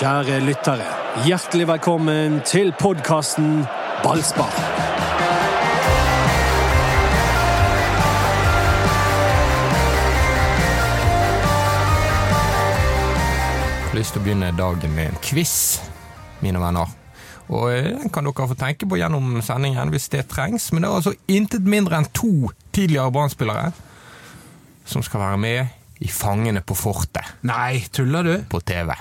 Kjære lyttere, hjertelig velkommen til podkasten Ballspar. Jeg har lyst til å begynne dagen med en quiz, mine venner. Og eh, Den kan dere få tenke på gjennom sendingen hvis det trengs. Men det er altså intet mindre enn to tidligere Brann-spillere som skal være med i Fangene på fortet Nei, tuller du? på TV.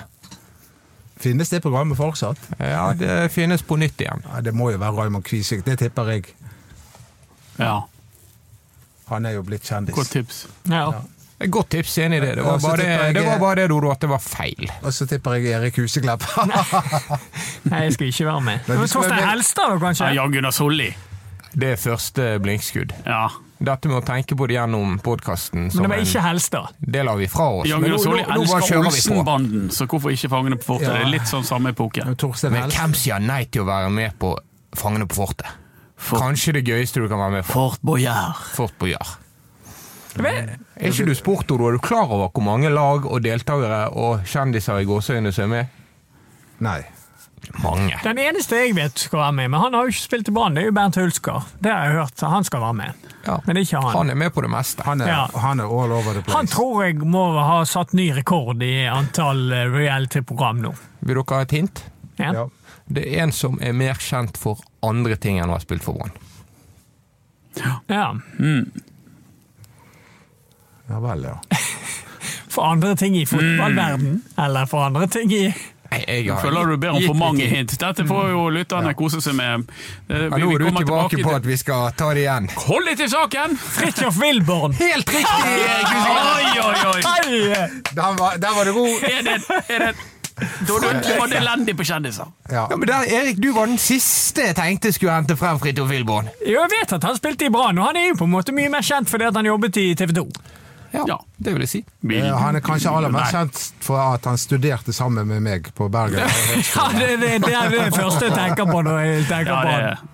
Finnes det programmet fortsatt? Ja, det finnes på nytt igjen. Ja, det må jo være Raymond Kvisvik, det tipper jeg. Ja, Han er jo blitt kjendis. godt tips. Ja. ja. godt tips, enig i det. Det var bare det, jeg- det, var bare det Dodo, at det var feil. Og så tipper jeg Erik Huseklepp. Nei, jeg skal ikke være med. Torstein. Helstad, kanskje? Ja. Jan Gunnar Solli. Det er første blinkskudd. Ja. Dette med å tenke på det gjennom podkasten Men som det var ikke Helstad. Det lar vi fra oss. Ja, Men nå, nå, nå bare kjører vi på. Olsenbanden, så hvorfor ikke Fangene på fortet? Ja. Det er litt sånn samme epoke. Men hvem sier nei til å være med på Fangene på fortet? For- Kanskje det gøyeste du kan være med på. Fort Boyard. Fort Boyard. Men- Er ikke du sport, Odo? Er du klar over hvor mange lag og deltakere og kjendiser i gåseøyne som er med? Nei. Mange. Den eneste jeg vet skal være med, men han har jo ikke spilt i Brann, det er jo Bernt Hulsker. Det har jeg hørt, han skal være med. Ja. Men ikke han. Han er med på det meste. Han er, Ja. han er all over the place. Han tror jeg må ha satt ny rekord i antall eh, reality-program nå. Vil dere ha et hint? Ja. Ja. Det er en som er mer kjent for andre ting enn å ha spilt for Brann. ja. ja vel, ja. For andre ting i fotballverden, eller for andre ting i Nei, jeg har Føler du ber om for mange hint? Dette får jo lytterne kose seg med. Eh, Ja, nå er du kommer tilbake på at vi skal ta det igjen. Hold deg til saken! Fridtjof Wilborn! Helt riktig! Oi, oi, oi! Der var, der var det god! Er det, er det, du var elendig på kjendiser. Ja. Ja, men der, Erik, du var den siste jeg tenkte skulle hente frem Fridtjof Wilborn. Jo, jeg vet at han spilte i Brann, og han er jo på en måte mye mer kjent fordi at han jobbet i TV 2. Ja, Ja. det vil jeg si. Eh, Han er kanskje aller mest kjent for at han studerte sammen med meg på Bergen. Ja, det, det, det er det første jeg tenker på når jeg tenker Ja, på han.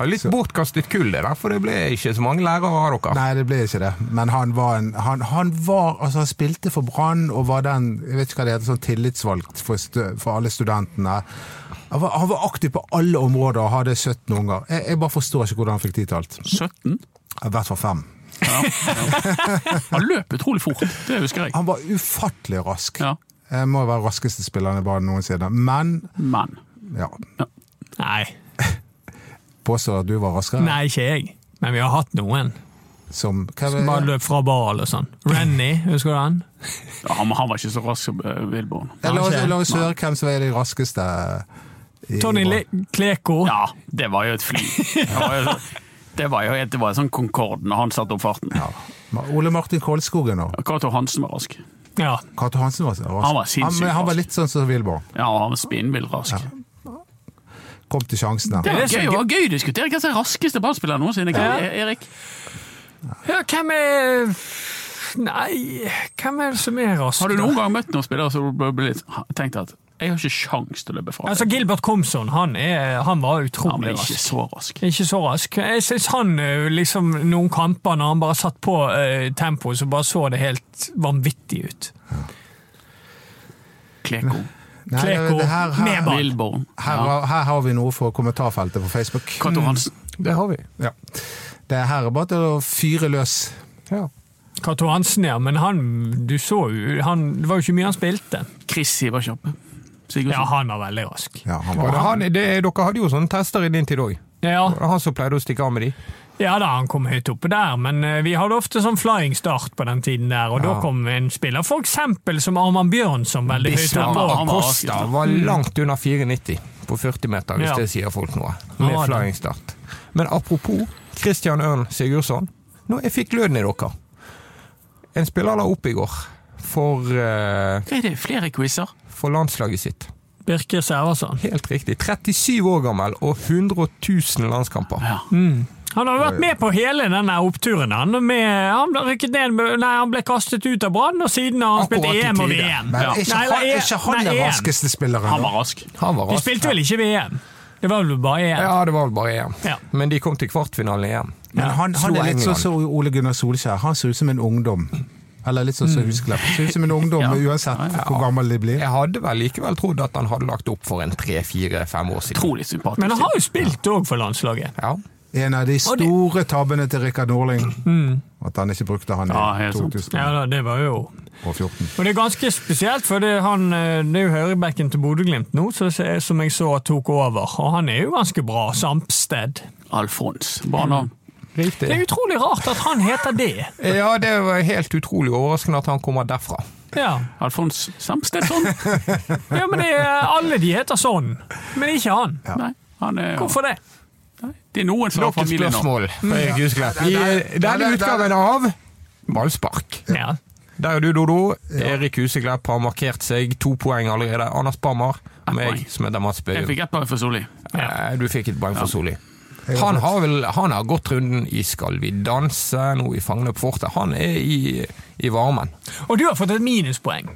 Ja, litt bortkastet kull, det der, for det ble ikke så mange lærere av dere. Nei, det ble ikke det. Men han var en Han, han var Altså, han spilte for Brann og var den Jeg vet ikke hva det heter, sånn tillitsvalgt for, for alle studentene. Han var, han var aktiv på alle områder og hadde 17 unger. Jeg, jeg bare forstår ikke hvordan han fikk tid til alt. 17? I hvert fall fem. Ja. Han løp utrolig fort, det husker jeg. Han var ufattelig rask. Ja. Jeg må være raskeste spilleren i banen noensinne. Men Men ja, Nei, påstår at du var raskere. nei, ikke jeg. Men vi har hatt noen Som, som bare løp fra ball og sånn. Renny, husker du han? ja, han, han var ikke så rask som uh, Wilborn. La oss, Kanskje. la oss høre hvem som er de raskeste. i Tony Le Kleko. Ja, det var jo et fly. Det var jo, det var jo det var en sånn Concorde når han satte opp farten. Ja. Ole Martin Kolskogen nå. Cato Hansen var rask. Ja. Cato Hansen var rask. Han var sinnssykt rask. han var litt sånn som Wilborg. Ja, han var spinnvill rask. Kom til sjansene. Det Det var gøy, å diskutere hvem som er raskeste ballspiller noensinne. Ja. Erik? ja, hvem er Nei, hvem er det som er rask? Har du noen gang møtt noen spillere som du ble litt, tenkt at jeg har ikke sjans til å løpe fra Altså. Gilbert Komson, han, er, han var Han utrolig ble ikke rask. så rask. Ikke så rask. Jeg syns han eh, liksom noen kamper når han bare satt på uh, tempo, så bare så det helt vanvittig ut. Kleko. Nei, Kleko det her, her, med ball. Her, Ja. har- her har vi noe for kommentarfeltet på Facebook. Cato Hansen. Det har vi. Ja. Det her er bare til å fyre løs. Ja. Cato Hansen, ja, men han du så jo han, Det var jo ikke mye han spilte. Chris var Ja, Sigurdsson. han var veldig rask. Ja, han var, det, han, det, dere hadde jo sånne tester i din tid òg. Ja, han som pleide å stikke av med de. ja da, han kom høyt oppe der, men eh, vi hadde ofte sånn flying start på den tiden der, og da kom en spiller, for eksempel som Arman Bjørnson, veldig høyt oppe. Acosta var langt under 4,90 på 40 meter, hvis Ja. det sier folk noe. Med ja, flying start. Men apropos Christian Ørn Sigurdsson. Nå, jeg fikk lyden i dere. En spiller la opp i går for, uh... Hva er det, flere quizer? For landslaget sitt. Birke Servarsson. Helt riktig. 37 år gammel og 100 000 landskamper. Ja. Han har vært med på hele denne oppturen. Han, med, han, ned, nei, han ble kastet ut av Brann, og siden har han spilt EM og. VM. men Ja. er ikke, Nei, han, er ikke han nei, den raskeste spilleren? Han var rask. Han var De rask. spilte vel ikke VM? Det var vel bare EM? Ja, det var vel bare EM. Ja. Men de kom til kvartfinalen i EM. Men han, han er litt sånn som Ole Gunnar Solskjær. Han ser ut som en ungdom. Eller litt sånn som huskelapp. Ser ut som en ungdom Ja. uansett hvor gammel de blir. Jeg hadde vel likevel trodd at han hadde lagt opp for en tre-fire-fem år siden. Trolig sympatisk. Men han har jo spilt òg for landslaget. Ja. En av de store tabbene til Rikard Norling. At han ikke brukte han i Ja, helt sant. 2014. Ja, det var jo Og 14. Og det er ganske spesielt, for det, han, eh, det er jo høyrebekken til Bodø-Glimt nå, så, som jeg så tok over. Og han er jo ganske bra. Sampsted. Alfons. Bra navn. Det er utrolig rart at han heter det. Ja, det er helt utrolig overraskende at han kommer derfra. Ja, Alfons Samstedson. ja men det er, alle de heter sånn, men ikke han. Nei, han er Hvorfor det? Nei, Det er noen som har familie nå. I denne utgaven av Ballspark. Ja. Der er du, Dodo. Erik Huseklepp har markert seg to poeng allerede. Anders Bammer, meg som heter Mats Jeg fikk ett poeng for Solli. Du fikk et poeng for Soli. Han har vel han har gått runden i Skal vi danse, nå i Fangene på fortet. Han er i, i varmen. Og du har fått et minuspoeng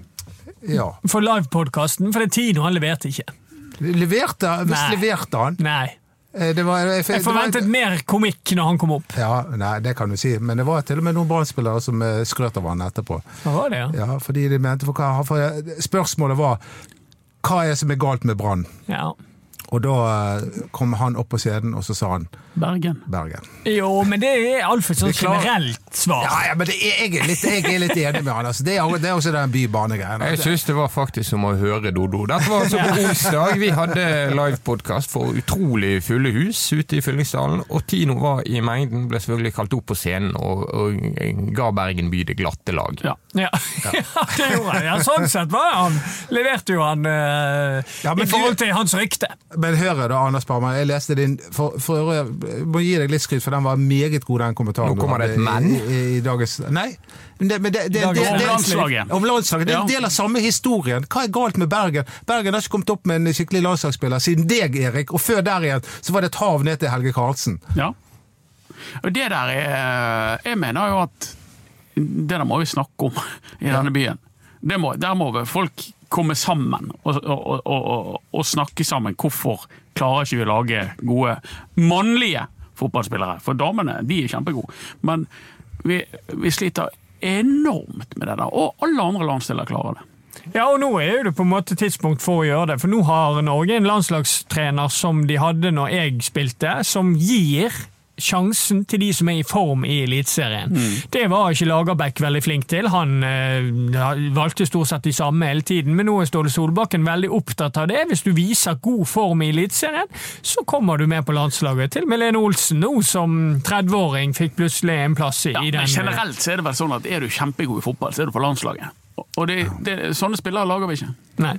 Ja. for livepodkasten, for det er Tino han leverte ikke. Leverte, Hvis leverte han. Nei. Eh, Det var, jeg, Jeg forventet mer komikk når han kom opp. Ja, nei, det kan du si. Men det var til og med noen Brann-spillere som eh, skrøt av han etterpå. Hva var det, ja? Ja, fordi de mente for, hva- for Spørsmålet var hva er det som er galt med Brann? ja. Og da eh, kom han opp på scenen, og så sa han Bergen. Bergen. Jo, men det er altfor sånn er generelt svar. Ja, ja, men det er, jeg, er litt, jeg er litt enig med han. Altså. Det, er, det er også den bybane-greien. Jeg syns det var faktisk som å høre Dodo. Dette var altså på onsdag. Vi hadde livepodkast for utrolig fulle hus ute i Fyllingsdalen. Og Tino var i mengden, ble selvfølgelig kalt opp på scenen og, og ga Bergen by det glatte lag. Ja. Ja, ja det gjorde han. Ja, sånn sett var han. Leverte jo han eh, Ja, i forhold til hans rykte. Men hør da, Anders Parma. Jeg leste din for, for jeg må gi deg litt skryt, for den var meget god, den kommentaren. Nå kommer det et men. I, i, i dagens, nei, men det, men det, Om landslaget. Om landslaget. Det er en del av samme historien. Hva er galt med Bergen? Bergen har ikke kommet opp med en skikkelig landslagsspiller siden deg, Erik. Og før der igjen så var det et hav ned til Helge Karlsen. Ja. Og det der er Jeg mener jo at det der må vi snakke om i denne byen. Det må, der må vi folk komme sammen og, og, og, og, snakke sammen. Hvorfor klarer ikke vi å lage gode mannlige fotballspillere? For damene de er kjempegode, men vi, vi sliter enormt med det der. Og alle andre landsdeler klarer det. Ja, og nå er det på en måte tidspunkt for å gjøre det. For nå har Norge en landslagstrener som de hadde når jeg spilte, som gir sjansen til de som er i form i Eliteserien. Det var ikke Lagerbäck veldig flink til. Han eh, valgte stort sett de samme hele tiden, men nå er Ståle Solbakken veldig opptatt av det. Hvis du viser god form i Eliteserien, så kommer du med på landslaget. Til med Lene Olsen nå, som 30-åring, fikk plutselig en plass i, Ja, i den. men generelt så er det vel sånn at er du kjempegod i fotball, så er du på landslaget. Og det, det, sånne spillere lager vi ikke. Nei.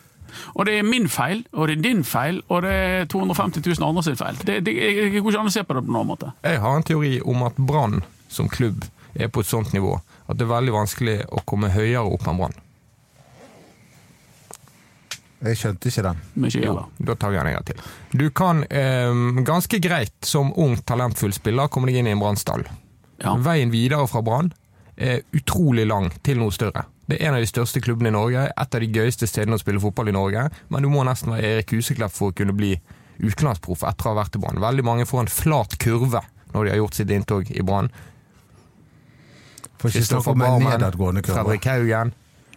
Og det er min feil, og det er din feil, og det er 250 000 andre sin feil. Det, det, jeg går ikke an å se på det på noen måte. Jeg har en teori om at Brann som klubb er på et sånt nivå at det er veldig vanskelig å komme høyere opp enn Brann. Jeg skjønte ikke den. Men ikke Jo, heller. da tar vi den en gang til. Du kan eh, ganske greit som ung, talentfull spiller komme deg inn i en Brann-stall. Ja. Veien videre fra Brann er utrolig lang til noe større. Det er en av de største klubbene i Norge, et av de gøyeste stedene å spille fotball i Norge, men du må nesten være Erik Huseklepp for å kunne bli utenlandsproff etter å ha vært i Brann. Veldig mange får en flat kurve når de har gjort sitt inntog i Brann. Kristoffer Barmen. Fredrik Haugen,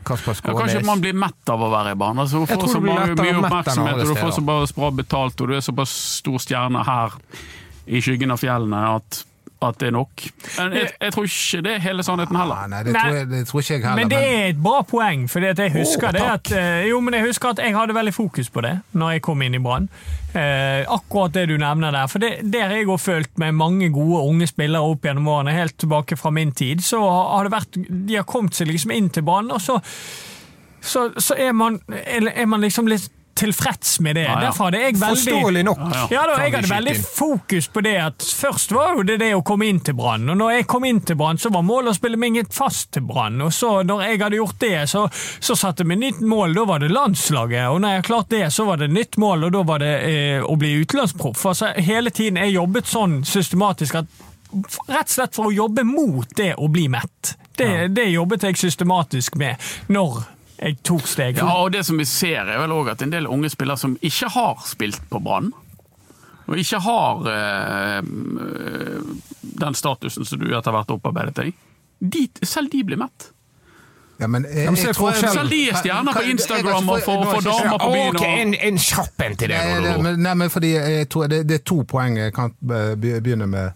Kasper Ja, kanskje man blir mett av å være i banen. Altså, du får så mye oppmerksomhet, og du får så bra betalt, og du er såpass stor stjerne her i skyggen av fjellene at, at det er nok. Men jeg, jeg tror ikke det er hele sannheten Ah, heller. nei, det Nei. tror, jeg, det tror ikke jeg heller. Men det er et bra poeng, for jeg husker oh, det at, eh, jo, men jeg husker at jeg hadde veldig fokus på det når jeg kom inn i Brann. Eh, akkurat det du nevner der. For det, der har jeg òg følt med mange gode unge spillere opp gjennom årene, helt tilbake fra min tid, så har det vært De har kommet seg liksom inn til Brann, og så, så, så er, man, er man liksom litt tilfreds med det. Ja, ja. Derfor hadde jeg veldig Forståelig nok. Ja, da, jeg hadde veldig fokus på det at først var jo det det å komme inn til Brann. Og når jeg kom inn til Brann, så var målet å spille meg fast til Brann. Og så når jeg hadde gjort det, så, så satte meg nytt mål. Da var det landslaget. Og når jeg klart det, så var det nytt mål, og da var det eh, å bli utenlandsproff. Altså, hele tiden jeg jobbet sånn systematisk at Rett og slett for å jobbe mot det å bli mett. Det, det jobbet jeg systematisk med når jeg tok steg. Ja, og det som vi ser er vel også at en del unge spillere som ikke har spilt på Brann, og ikke har eh, den statusen som du etter hvert har opparbeidet deg, de, selv de blir mett. Ja, men, jeg, Ja, jeg tror-. Selv de er stjerner på jeg- jeg- Instagram og får- er damer på byen. Ok, en, en kjapp en til deg, Nei, det, nei, men fordi jeg tror det, det er to poeng. Jeg kan begynne med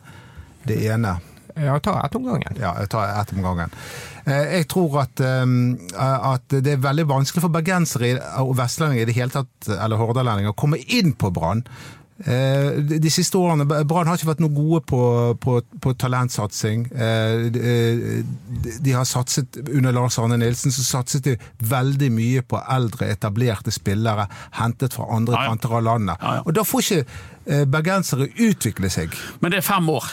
det ene. Ja, ta ett om gangen. Ja, jeg tar ett om gangen. Eh, Jeg tror at, eh, at det er veldig vanskelig for bergensere og vestlendinger i det hele tatt, eller hordalendinger, å komme inn på Brann. Eh, De siste årene, Brann har ikke vært noe gode på, på, på talentsatsing. Eh, De, de har satset, Under Lars Arne Nilsen så satset de veldig mye på eldre, etablerte spillere hentet fra andre kanter av landet. Og Da får ikke eh, bergensere utvikle seg. Men det er fem år.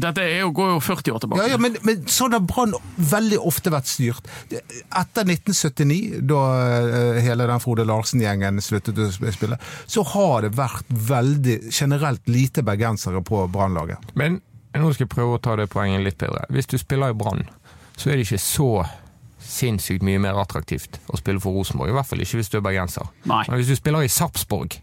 Dette er jo, går jo 40 år tilbake. Ja, ja, men, men sånn har Brann veldig ofte vært styrt. Etter 1979, da eh, hele den Frode Larsen-gjengen sluttet å spille, så har det vært veldig generelt lite bergensere på Brannlaget. Men nå skal jeg prøve å ta det poenget litt bedre. Hvis du spiller i Brann, så er det ikke så sinnssykt mye mer attraktivt å spille for Rosenborg. I hvert fall ikke hvis du er bergenser. Nei. Men hvis du spiller i Sarpsborg,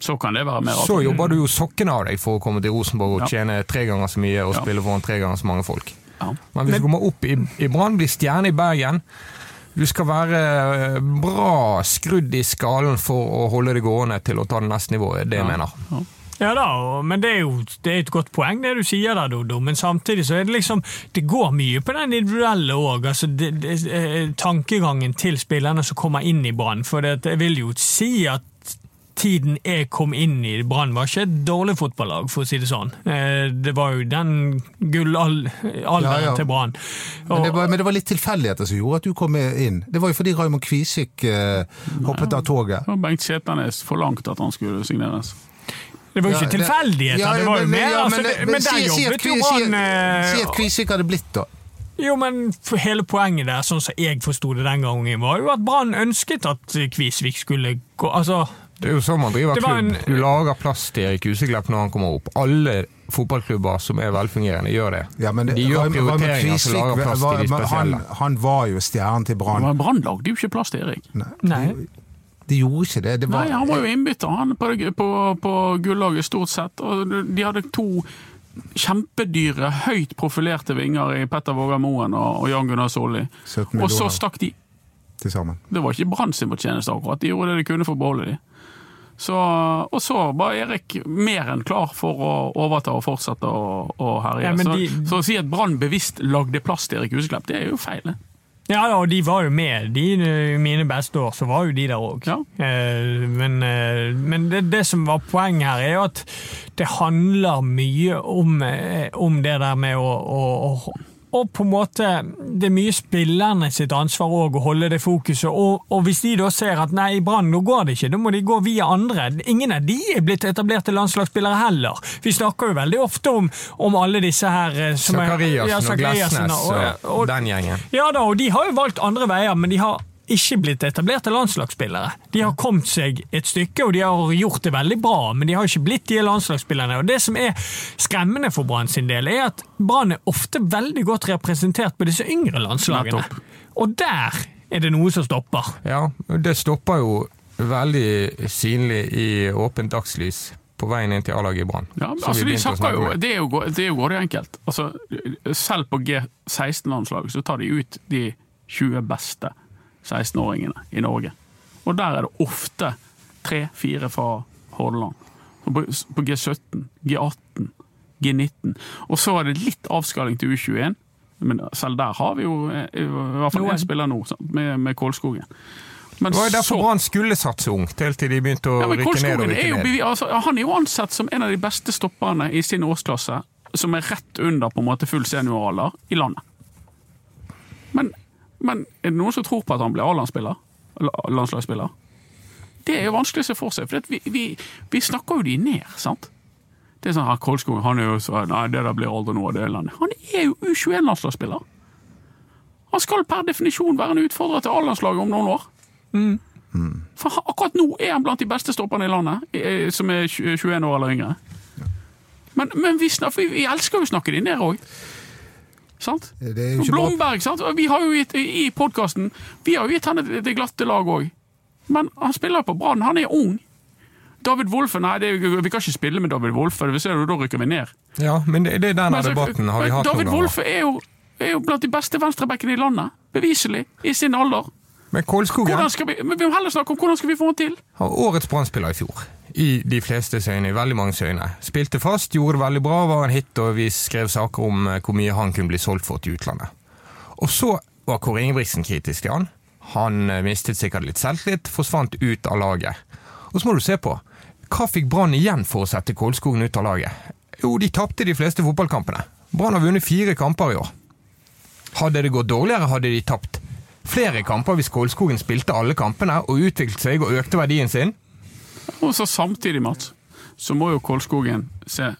Så kan det være mer så jobber du jo sokkene av deg for å komme til Rosenborg og Ja. tjene tre ganger så mye og Ja. spille foran tre ganger så mange folk. Ja. Men hvis du kommer opp i, i Brann, blir stjerne i Bergen Du skal være eh, bra skrudd i skallen for å holde det gående til å ta det neste nivået, det jeg mener. Ja da, men det er jo det er et godt poeng det du sier der, Dodo. Men samtidig så er det liksom Det går mye på den individuelle òg. Altså, det- det- eh, tankegangen til spillerne som kommer inn i Brann. For det, jeg vil jo si at tiden jeg kom inn i Brann, var ikke et dårlig fotballag, for å si det sånn. Eh, Det var jo den gullalderen Ja, ja. til Brann. Men det, var, men det var litt tilfeldigheter som gjorde at du kom inn. Det var jo fordi Raymond Kvisvik eh, hoppet av toget. Og Bengt Setanes forlangte at han skulle signeres. Det var jo Ja, ikke tilfeldigheter, Ja, det var jo mer ja, altså, men- altså, men Men der si- si at jobbet jo Brann eh, Si at Kvisvik hadde blitt, da. Jo, men hele poenget der, sånn som jeg forsto det den gangen, var jo at Brann ønsket at Kvisvik skulle gå Altså, Det er jo sånn man driver klubb. en- Du lager plass til Erik Huseklepp når han kommer opp. Alle fotballklubber som er velfungerende, gjør det. Ja, men det- De gjør prioriteringer som lager plass var- til de spesielle. han, han var jo stjernen til Brann. Men Brann lagde jo ikke plass til Erik. nei. De gjorde ikke det. det var, Nei, Han var jo innbytter han på, på, på gullaget stort sett. Og de hadde to kjempedyre, høyt profilerte vinger i Petter Vågar Moen og, og Jan Gunnar Solli. Og så stakk de. Tilsammen. Det var ikke Brann sin fortjeneste, akkurat. De gjorde det de kunne for å beholde de. Så, og så var Erik mer enn klar for å overta og fortsette å, å herje. Ja, de... så, så å si at Brann bevisst lagde plass til Erik Huseklepp, det er jo feil. det. Ja, da, og de var jo med. De, I mine beste år så var jo de der òg. Ja. men eh, men det, det som var poenget her, er jo at det handler mye om, eh, om det der med å, å, å og på en måte, Det er mye spillerne sitt ansvar òg å holde det fokuset. Og, og hvis de da ser at nei, i Brann nå går det ikke, da må de gå via andre. Ingen av de er blitt etablerte landslagsspillere heller. Vi snakker jo veldig ofte om, om alle disse her eh, som Zakariassen ja, og Glesnes Glesnes og, og- den gjengen. ja da, og de har jo valgt andre veier, men de har ikke blitt etablerte landslagsspillere. De har kommet seg et stykke, og de har gjort det veldig bra, men de har ikke blitt de landslagsspillerne. Og Det som er skremmende for Brann sin del, er at Brann er ofte veldig godt representert på disse yngre landslagene. Nettopp. Og der er det noe som stopper. Ja, det stopper jo veldig synlig i åpent dagslys på veien inn til A-laget i Brann. Ja, altså, de snakker jo, det er jo, det er jo grådig enkelt. Altså, selv på G16-landslaget så tar de ut de 20 beste 16-åringene i Norge. Og der er det ofte tre-fire fra Hordaland. På, på G17, G18, G19. Og så er det litt avskaling til U21, men selv der har vi jo eh, i hvert fall én spiller nå, med, med Kålskogen. Men Det var jo derfor så- Brann skulle satse ungt, helt til de begynte å ja, men rykke ned og og er rykke jo, ned. altså, han er jo ansett som en av de beste stopperne i sin årsklasse, som er rett under på en måte full senioralder i landet. Men, men er det noen som tror på at han blir A-landsspiller? Landslagsspiller? Det er jo vanskelig å se for seg, for vi, vi, vi snakker jo de ned, sant? Det er sånn her, Kolskog, han er jo så, nei, det der blir aldri noe av det landet. Han er jo U21-landslagsspiller. Han skal per definisjon være en utfordrer til A-landslaget om noen år. For akkurat nå er han blant de beste stopperne i landet, som er 21 år eller yngre. Men, men vi, snakker, vi, vi elsker jo å snakke de ned òg. Sant? Det er Blomberg, sant? Vi har jo gitt, I podkasten Vi har jo gitt han det, det glatte lag òg. Men han spiller på Brann, han er ung. David Wolfe, nei, det, vi kan ikke spille med David Wolfe, for da rykker vi ned. Ja, men det, det er altså, debatten har vi hatt David. Wolfe er er jo blant de beste venstrebackene i landet. Beviselig. I sin alder. Men Kolskogen vi, men vi må heller snakke om hvordan skal vi få han til. årets brannspiller i fjor. I de fleste øyne, i veldig mange øyne. Spilte fast, gjorde det veldig bra, var en hit, og vi skrev saker om eh, hvor mye han kunne bli solgt for til utlandet. Og så var Kåre Ingebrigtsen kritisk til han. Han eh, mistet sikkert litt selvtillit, forsvant ut av laget. Og så må du se på, hva fikk Brann igjen for å sette Kolskogen ut av laget? Jo, de tapte de fleste fotballkampene. Brann har vunnet fire kamper i år. Hadde det gått dårligere, hadde de tapt flere kamper hvis Kolskogen spilte alle kampene og utviklet seg og økte verdien sin. Og så samtidig, Mats, så må jo Kolskogen se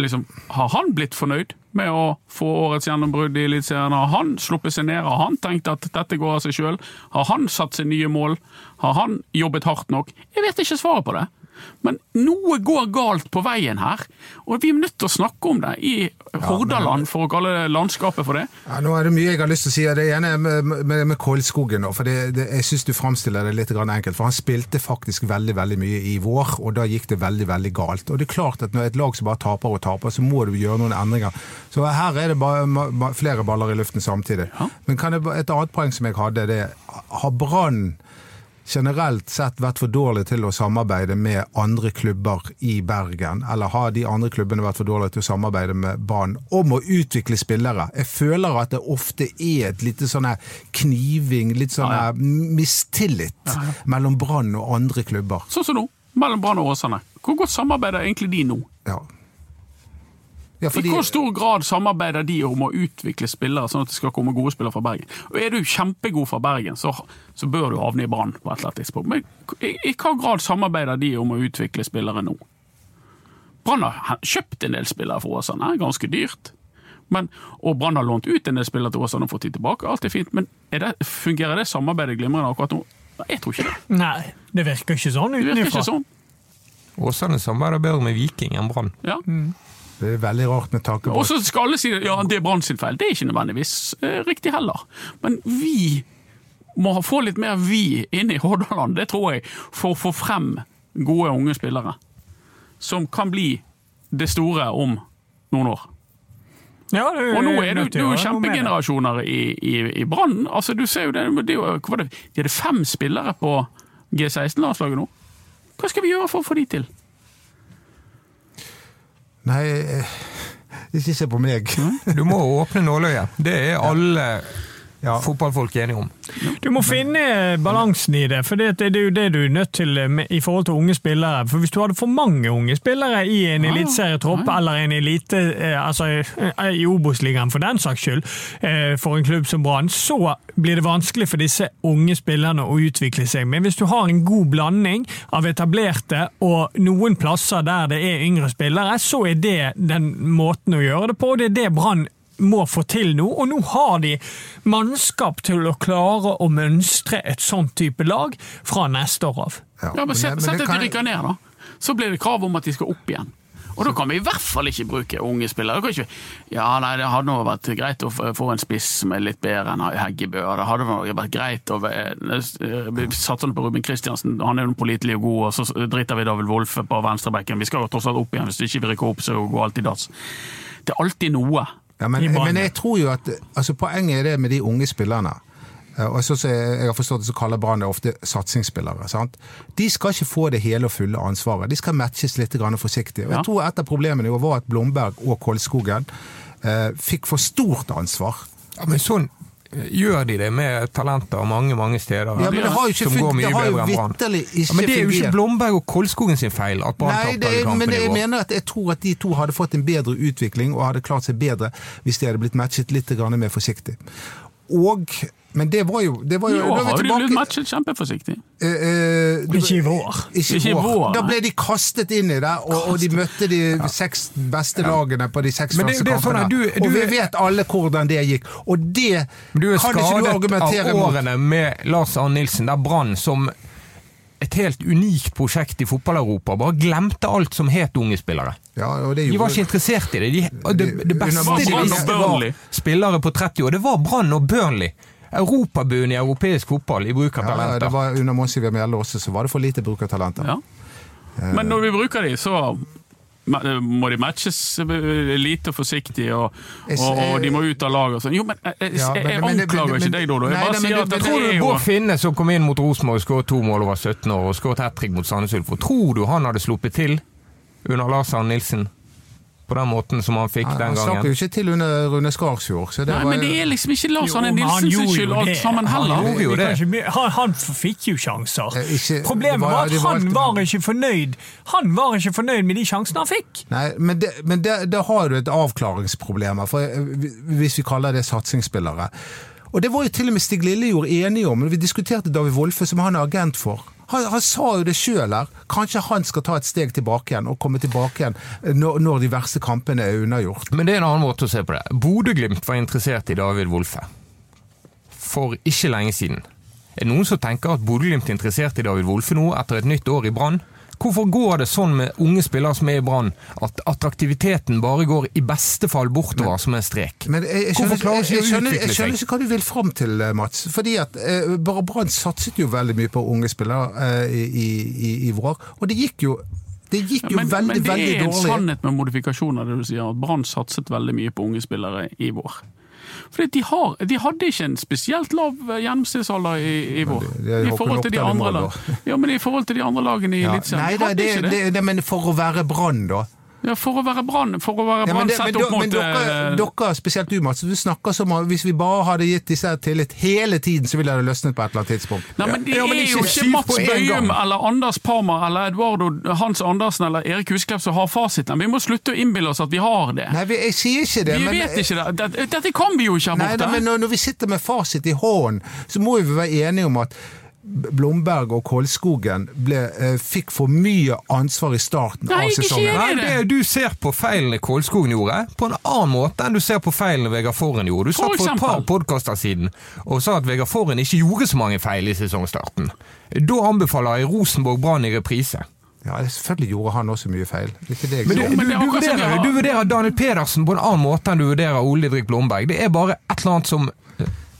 liksom, Har han blitt fornøyd med å få årets gjennombrudd i Eliteserien? Har han sluppet seg ned? Har han tenkt at dette går av seg sjøl? Har han satt seg nye mål? Har han jobbet hardt nok? Jeg vet ikke svaret på det. Men noe går galt på veien her, og vi er nødt til å snakke om det i Hordaland, for å kalle landskapet for det. Ja, nå er det mye jeg har lyst til å si. Det ene er med, med, med Kolskogen. for det, det, Jeg syns du framstiller det litt enkelt. For han spilte faktisk veldig veldig mye i vår, og da gikk det veldig veldig galt. Og det er klart at Når et lag som bare taper og taper, så må du gjøre noen endringer. Så her er det bare flere baller i luften samtidig. Ja. Men kan jeg, et annet poeng som jeg hadde, det er har Brann generelt sett vært for dårlig til å samarbeide med andre klubber i Bergen? Eller har de andre klubbene vært for dårlige til å samarbeide med Brann om å utvikle spillere? Jeg føler at det ofte er et lite sånn kniving, litt sånn Ja, ja. mistillit mellom Brann og andre klubber. Sånn som nå, mellom Brann og Åsane. Hvor godt samarbeider egentlig de nå? Ja. Ja, I hvor stor grad samarbeider de om å utvikle spillere, sånn at det skal komme gode spillere fra Bergen? Og Er du kjempegod fra Bergen, så, så bør du havne i Brann på et eller annet tidspunkt. Men i, i hva grad samarbeider de om å utvikle spillere nå? Brann har kjøpt en del spillere for Åsane, ganske dyrt. Men, og Brann har lånt ut en del spillere til Åsane og fått de tilbake. Alt er fint, men er det, fungerer det samarbeidet glimrende akkurat nå? Jeg tror ikke det. Nei, det virker ikke sånn utenfra. Åsane sånn. Åsane samarbeider bedre med Viking enn Brann. Ja. Det er veldig rart med taket Og så skal alle si ja, det er Brann sin feil. Det er ikke nødvendigvis eh, riktig heller. Men vi må få litt mer vi inn i Hordaland, det tror jeg, for å få frem gode unge spillere. Som kan bli det store om noen år. Ja, det, Og nå er det jo- det er det. kjempegenerasjoner i, i, i Brann. Altså, du ser jo det, det er det, de hadde fem spillere på G16-landslaget nå. Hva skal vi gjøre for å få de til? Nei, eh, ikke se på meg. Du må åpne nåløyet. Det er alle Ja. fotballfolk enige om. Du må finne balansen i det, for det, det er jo det du er nødt til med, i forhold til unge spillere. For Hvis du hadde for mange unge spillere i en Ja, eliteserietropp ja. eller en elite, eh, altså eh, i Obos-ligaen for den saks skyld, eh, for en klubb som Brann, så blir det vanskelig for disse unge spillerne å utvikle seg. Men hvis du har en god blanding av etablerte og noen plasser der det er yngre spillere, så er det den måten å gjøre det på. og Det er det Brann må få til nå, og nå har de mannskap til å klare å mønstre et sånt type lag fra neste år av. Ja, men Sett at de rykker ned, da. Så blir det krav om at de skal opp igjen. Og da kan vi i hvert fall ikke bruke unge spillere. Kan ikke, ja, nei, Det hadde nå vært greit å få en spiss som er litt bedre enn Heggebø. Det hadde nå vært greit å eh, Vi satser nå på Ruben Kristiansen, han er jo pålitelig og god, og så driter vi David Wolfe på venstrebekken. Vi skal jo tross alt opp igjen, hvis ikke vi rykker opp, så går alt i dass. Det er alltid noe. Ja, men, men jeg tror jo at altså, Poenget er det med de unge spillerne. eh, Og så, så jeg jeg har forstått det, så kaller Brann det ofte satsingsspillere. sant? De skal ikke få det hele og fulle ansvaret. De skal matches litt grann forsiktig. Og Ja. jeg tror et av problemene var at Blomberg og Kolskogen eh, fikk for stort ansvar. Ja, men sånn gjør de det med talenter mange mange steder. Ja, men det har jo ikke som går mye det har jo bedre enn Brann. ja, Men det er jo ikke. Blomberg og Kolskogen sin feil at Brann tapte alle er- men det, i jeg mener at jeg tror at de to hadde fått en bedre utvikling og hadde klart seg bedre hvis de hadde blitt matchet litt mer forsiktig. Og, men det var jo, det var jo I år har de matchet kjempeforsiktig. Eh, eh, du- Ikke i vår. Ikke Ikke vår. vår, Da ble de kastet inn i det, og, og de møtte de seks beste lagene på de seks Men første det er sånn kampene. du- og vi vet alle hvordan det gikk. Og det kan ikke du argumentere mot. Du er skadet av av mot. årene med Lars Arne Nilsen, der Brann som et helt unikt prosjekt i fotball-Europa bare glemte alt som het unge spillere. Ja, og det De var ikke interessert i det. De, det, det beste de visste var spillere på 30 år. Det var Brann og Burnley. Europabunnen i europeisk fotball i bruk av ja, talenter. det var Under Monsi Mjelde også, så var det for lite bruk av talenter. Ja. Men når vi bruker de, så må de matches eh, lite og forsiktig, og, og, de må ut av laget og sånn. Jo, men jeg, jeg, jeg, anklager ikke deg, Dodo. Jeg bare sier at det Tror er du jo Bård Finne, som kom inn mot Rosenborg og skåret to mål og var 17 år, og skåret hat trick mot Sandnes Ulf, tror du han hadde sluppet til under Lars Arne Nilsen? På den måten som han fikk Han, den han slapp jo ikke til under Rune Skarsfjord. Så det Nei, var, men det er liksom ikke Lars Arne men han Nilsen sin gjorde jo skyld alt det. sammen Han heller. gjorde jo det. Han, han fikk jo sjanser. Ikke- Problemet var- var at var han var ikke fornøyd Han var ikke fornøyd med de sjansene han fikk. Nei, men, det, men det, det har du et avklaringsproblem for eh, hvis vi kaller det satsingsspillere. Og det var jo til og med Stig Lillejord enige om, når vi diskuterte David Wolfe, som han er agent for. Han, han sa jo det sjøl her. Kanskje han skal ta et steg tilbake igjen og komme tilbake igjen eh, når, når de verste kampene er unnagjort. Men det er en annen måte å se på det. Bodø-Glimt var interessert i David Wolfe for ikke lenge siden. Er det noen som tenker at Bodø-Glimt er interessert i David Wolfe nå, etter et nytt år i Brann? Hvorfor går det sånn med unge spillere som er i Brann, at attraktiviteten bare går i beste fall bortover som en strek? Men jeg, jeg, skjønner, jeg, jeg, skjønner, jeg skjønner ikke hva du vil fram til, eh, Mats. Fordi at eh, Brann satset jo veldig mye på unge spillere eh, i, i, i vår, og det gikk jo det gikk jo Men, veldig, men det veldig er en dårlig. sannhet med modifikasjoner, det du sier, at Brann satset veldig mye på unge spillere i vår. Fordi de, de hadde ikke en spesielt lav eh, gjennomsnittsalder i, i vår. De, I forhold til de andre. Ja, men i forhold til de andre lagene i Ja, Eliteserien. nei det, ikke det. det, det, men for å være Brann, da. Ja, for å være Brann for å være Ja, sett opp mot men dere, eh, dere, spesielt du Mats, du snakker som om hvis vi bare hadde gitt disse tillit hele tiden, så ville det løsnet på et eller annet tidspunkt. Nei, men Det Ja, men er ikke jo ikke Mats. Bøyum eller Anders Parma eller Eduardo Hans Andersen eller Erik Husklepp som har fasiten. Vi må slutte å innbille oss at vi har det. Nei, vi, jeg sier ikke det. vi men, vet ikke det. Dette, dette kan vi jo ikke her Nei, borte. nei, men når, når vi sitter med fasit i hånden, så må vi være enige om at Blomberg og Kolskogen ble, eh, fikk for mye ansvar i starten Nei, av sesongen. Nei, det? du ser på feilene Kolskogen gjorde, på en annen måte enn du ser på feilene Vegard Forhen gjorde. Du For satt for et par podkaster siden og sa at Vegard Forhen ikke gjorde så mange feil i sesongstarten. Da anbefaler jeg Rosenborg Brann i reprise. Ja, selvfølgelig gjorde han også mye feil. Det ikke det jeg Men du, du, du, vurderer, du vurderer Daniel Pedersen på en annen måte enn du vurderer Ole Didrik Blomberg. Det er bare et eller annet som,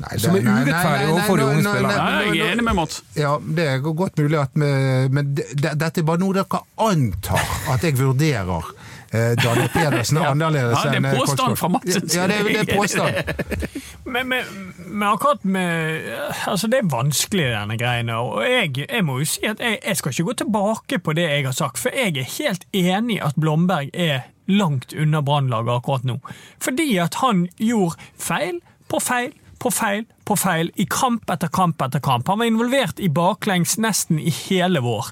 Nei, det- som er urettferdig overfor de unge spillerne. nei, jeg er enig med Mats. Ja, det er godt mulig at vi, Men det, det, dette er bare noe dere antar at jeg vurderer. Eh, Daniel Pedersen er annerledes Ja, det er eh, påstand fra Madsen. Ja, det er, det er påstand. Men, men, men akkurat med Altså, det er vanskelig, denne greiene. Og jeg, jeg må jo si at jeg, jeg skal ikke gå tilbake på det jeg har sagt, for jeg er helt enig i at Blomberg er langt unna Brannlaget akkurat nå. Fordi at han gjorde feil på feil på feil på feil i kamp etter kamp etter kamp. Han var involvert i baklengs nesten i hele vår.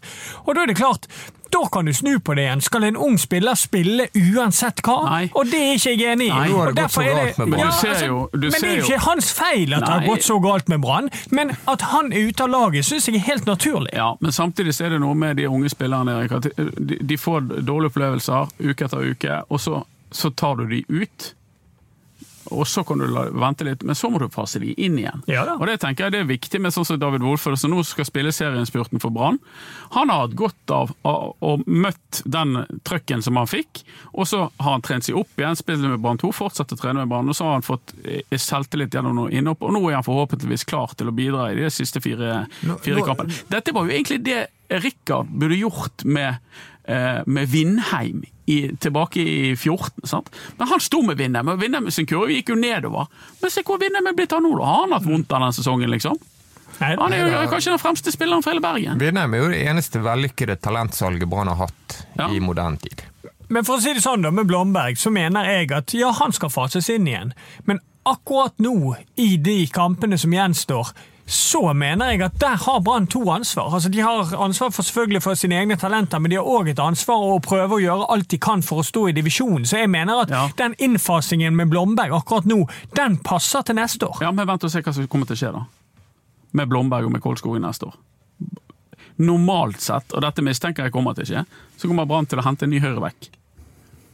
Og da er det klart, da kan du snu på det igjen. Skal en ung spiller spille uansett hva? Nei. Og det er ikke jeg enig i. Nei. Og derfor er det- Men Brann. altså, men det er jo ikke hans feil at det har gått så galt med Brann, men at han er ute av laget, syns jeg er helt naturlig. Ja, men samtidig så er det noe med de unge spillerne, Erik. At de, de får dårlige opplevelser uke etter uke, og så, så tar du de ut. Og så kan du vente litt, men så må du fase de inn igjen. Ja og Det tenker jeg det er viktig med sånn som David Wolfer, som nå skal spille serieinnspurten for Brann. Han har hatt godt av å- møtt den trøkken som han fikk, og så har han trent seg opp igjen, spilt med Brann 2, fortsatt å trene med Brann, og så har han fått eh, selvtillit gjennom noe innhopp, og nå er han forhåpentligvis klar til å bidra i de siste fire, fire kampene. Dette var jo egentlig det Rikard burde gjort med, med Vindheim i, tilbake i 14. Sant? Men han sto med Vindheim, og Vindheim sin kurve gikk jo nedover. Men se hvor Vindheim er blitt av nå, da. Har han hatt vondt av den sesongen, liksom? Nei, Han er jo kanskje den fremste spilleren for hele Bergen. Vindheim er jo det eneste vellykkede talentsalget Brann har hatt Ja. i moderne tid. Men for å si det sånn da, med Blomberg, så mener jeg at ja, han skal fases inn igjen. Men akkurat nå, i de kampene som gjenstår, så mener jeg at der har Brann to ansvar. Altså, De har ansvar for selvfølgelig for sine egne talenter, men de har òg et ansvar å prøve å gjøre alt de kan for å stå i divisjonen. Så jeg mener at Ja. den innfasingen med Blomberg akkurat nå, den passer til neste år. Ja, men Vent og se hva som kommer til å skje, da. Med Blomberg og med Kolskogen neste år. Normalt sett, og dette mistenker jeg kommer til å skje, så kommer Brann til å hente en ny høyrevekk.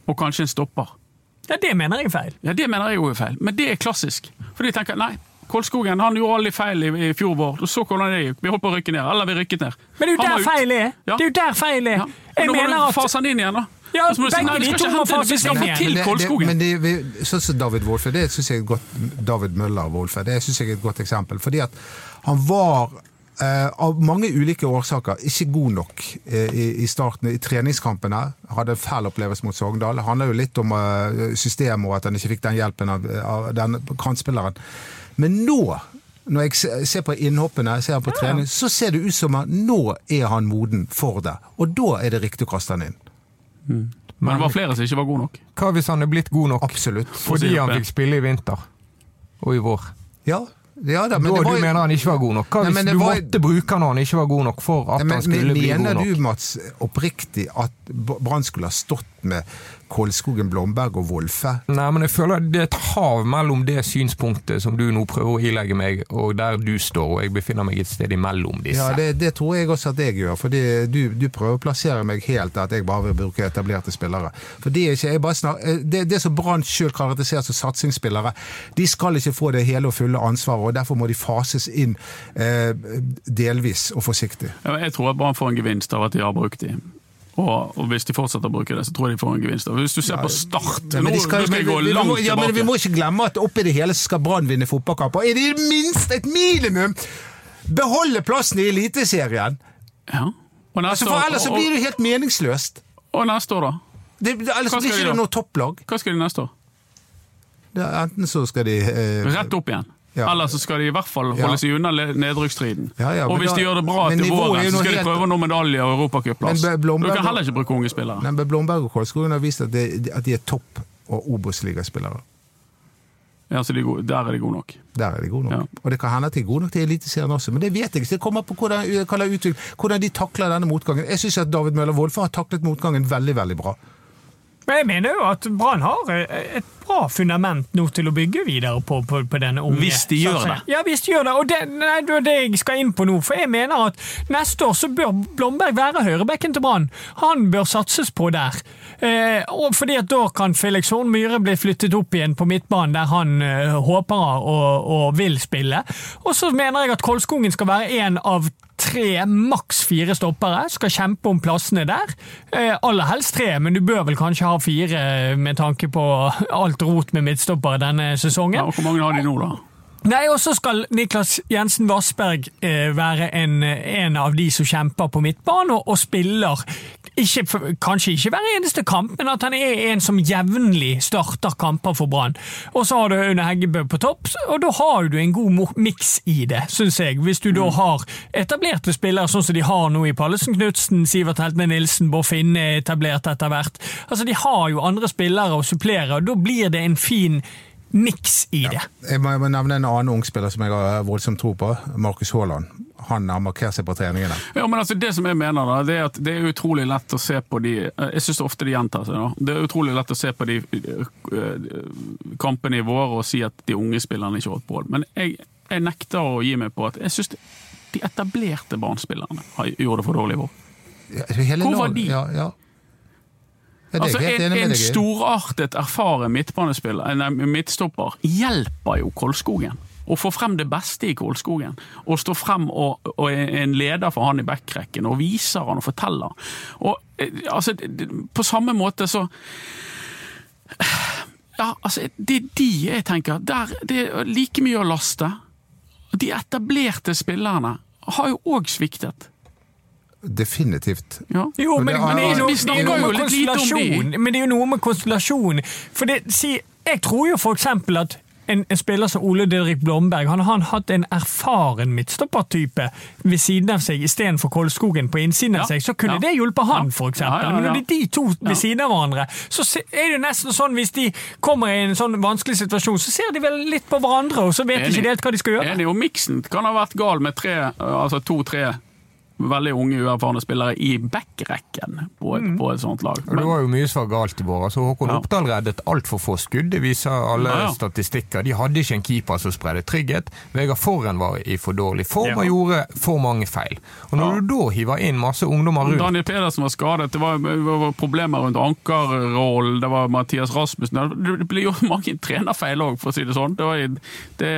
Og kanskje en stopper. Ja, Det mener jeg er feil. Ja, Det mener jeg òg er feil, men det er klassisk. For de tenker nei, Kolskogen han gjorde alle feil i, i fjor vår, Du så hvordan det gikk. Vi holdt på å rykke ned, eller vi rykket ned. Men det er jo der feil er! Ja. Det er jo der feil er! Ja. Jeg mener at Nå må du fase han inn igjen, da. Ja, Og så må du si, begge de to må fases inn igjen. til Men det- Kolskogen. Men det, sånn som David Wolfe, det synes jeg er et godt, David Møller Wolfe, det synes jeg er et godt eksempel. Fordi at han var Uh, av mange ulike årsaker ikke god nok uh, i, i starten. I treningskampene hadde en fæl opplevelse mot Sogndal. Det handler jo litt om uh, systemet og at han ikke fikk den hjelpen av, av den kantspilleren. Men nå, når jeg ser på innhoppene, ser han på trening, så ser det ut som at nå er han moden for det. Og da er det riktig å kaste han inn. Men det var flere som ikke var gode nok. Hva hvis han er blitt god nok Absolutt. fordi han fikk spille i vinter og i vår? Ja, ja da, men da det var du mener han ikke var god nok? Hva hvis du var- måtte bruke han når han ikke var god nok for at Men, han skulle men bli god nok? mener du, Mats, oppriktig at Brann skulle ha stått med Kolskogen, Blomberg og Wolfe? Nei, men jeg føler det er et hav mellom det synspunktet som du nå prøver å ilegge meg, og der du står, og jeg befinner meg et sted imellom disse. Ja, det, det tror jeg også at jeg gjør. For du, du prøver å plassere meg helt at jeg bare vil bruke etablerte spillere. For det er ikke, jeg bare snak, eh, det, det som Brann sjøl karakteriserer som satsingsspillere, de skal ikke få det hele og fulle ansvaret, og derfor må de fases inn eh, delvis og forsiktig. Jeg tror at Brann får en gevinst av at de har brukt dem. Og, og hvis de fortsetter å bruke det, så tror jeg de får en gevinst. Hvis du ser på Start Ja, men Nå skal, nå skal jeg gå langt må, ja, men vi må ikke glemme at oppi det hele så skal Brann vinne fotballkamper. Er det minste et minimum beholde plassen i Eliteserien? Ja. Altså, for ellers så blir det helt meningsløst. og, neste år, da? Det, ellers blir ikke det noe topplag. Hva skal de neste år? Enten så skal de eh, Rett opp igjen. Ja. Eller så skal de i hvert fall holde seg unna nedrykksstriden. Ja, ja, og hvis da- de gjør det bra til våren, så skal de prøve å nå medalje og europacupplass. Du kan heller ikke bruke unge spillere. Men Blomberg og Kolskogen har vist at, de, at de er topp- og Obos-ligaspillere. Ja, så de er Der er de gode nok. Der er de gode nok. Ja. Og det kan hende at de er gode nok til Eliteserien også, men det vet jeg ikke. Det kommer på hvordan, hvordan de takler denne motgangen. Jeg syns at David Møller Wolfe har taklet motgangen veldig, veldig bra. Men jeg mener jo at Brann har eh, et bra fundament nå til å bygge videre på, på, på denne unge. Hvis de gjør det. Ja, hvis de gjør det. Og det, nei, det er det jeg skal inn på nå. For jeg mener at neste år så bør Blomberg være høyrebekken til Brann. Han bør satses på der. Eh, og fordi at da kan Felix Horn Myhre bli flyttet opp igjen på midtbanen, der han eh, håper og, og vil spille. Og så mener jeg at Kolskogen skal være en av tre, maks fire stoppere. Skal kjempe om plassene der. Eh, aller helst tre, men du bør vel kanskje ha fire med tanke på alt rot med midtstoppere denne sesongen. Ja, og Hvor mange har de nå, da? Nei, og så skal Niklas Jensen Vassberg eh, være en, en av de som kjemper på midtbanen og, og spiller. Ikke, kanskje ikke hver eneste kamp, men at han er en som jevnlig starter kamper for Brann. Og så har du Aune Heggebø på topp, og da har du en god miks i det, syns jeg. Hvis du da har etablerte spillere sånn som de har nå i Pallesen Knutsen, Sivert Heltene Nilsen, Bård Finne er etablert etter hvert. Altså, De har jo andre spillere å supplere, og da blir det en fin miks i det. Må, jeg må nevne en annen ung spiller som jeg har voldsomt tro på. Markus Haaland. Han markerer seg på treningene. Ja, men altså Det som jeg mener, da, det er at det er utrolig lett å se på de Jeg syns ofte de gjentar seg. da. Det er utrolig lett å se på de øh, kampene i vår og si at de unge spillerne ikke har holdt mål. Men jeg, jeg nekter å gi meg på at jeg syns de etablerte barnespillerne har- gjorde det for dårlig i vår. Ja, Hvor var de? Ja, ja. Ja, Altså, en, en storartet, erfaren midtbanespiller, midtstopper hjelper jo Kolskogen. Å få frem det beste i Kolskogen. Og stå frem og, og en leder for han i backrekken, og viser han og forteller. Og eh, altså, på samme måte så Ja, altså, det er de jeg tenker der, Det er like mye å laste. De etablerte spillerne har jo òg sviktet. Definitivt. Ja. Jo, men, det men, det er er- Vi det er snakker jo litt lite om. Men det er jo noe med konstellasjon. For det, si, jeg tror jo for eksempel at en, en spiller som Ole Didrik Blomberg han har hatt en erfaren midtstoppertype ved siden av seg istedenfor Kolskogen på innsiden av Ja, seg, så kunne ja. det hjulpet han, Ja, ja, Men når det er de to ved siden av hverandre, så er det nesten sånn hvis de kommer i en sånn vanskelig situasjon, så ser de vel litt på hverandre, og så vet de ikke helt hva de skal gjøre. Enig, og miksen kan ha vært gal med tre, altså to-tre veldig unge, uerfarne spillere i backrekken på, et- på et sånt lag. Og det var jo mye som var galt i vår. Altså, Håkon Ja. Oppdal reddet altfor få skudd, det viser alle Ja, ja. statistikker. De hadde ikke en keeper som spredde trygghet. Vegard Forren var i for dårlig form Ja. og gjorde for mange feil. Og når Ja. du da hiver inn masse ungdommer rundt Daniel Pedersen var skadet, det var, det var problemer rundt ankerrollen, det var Mathias Rasmussen Det blir jo mange trenerfeil òg, for å si det sånn. Det, var, det,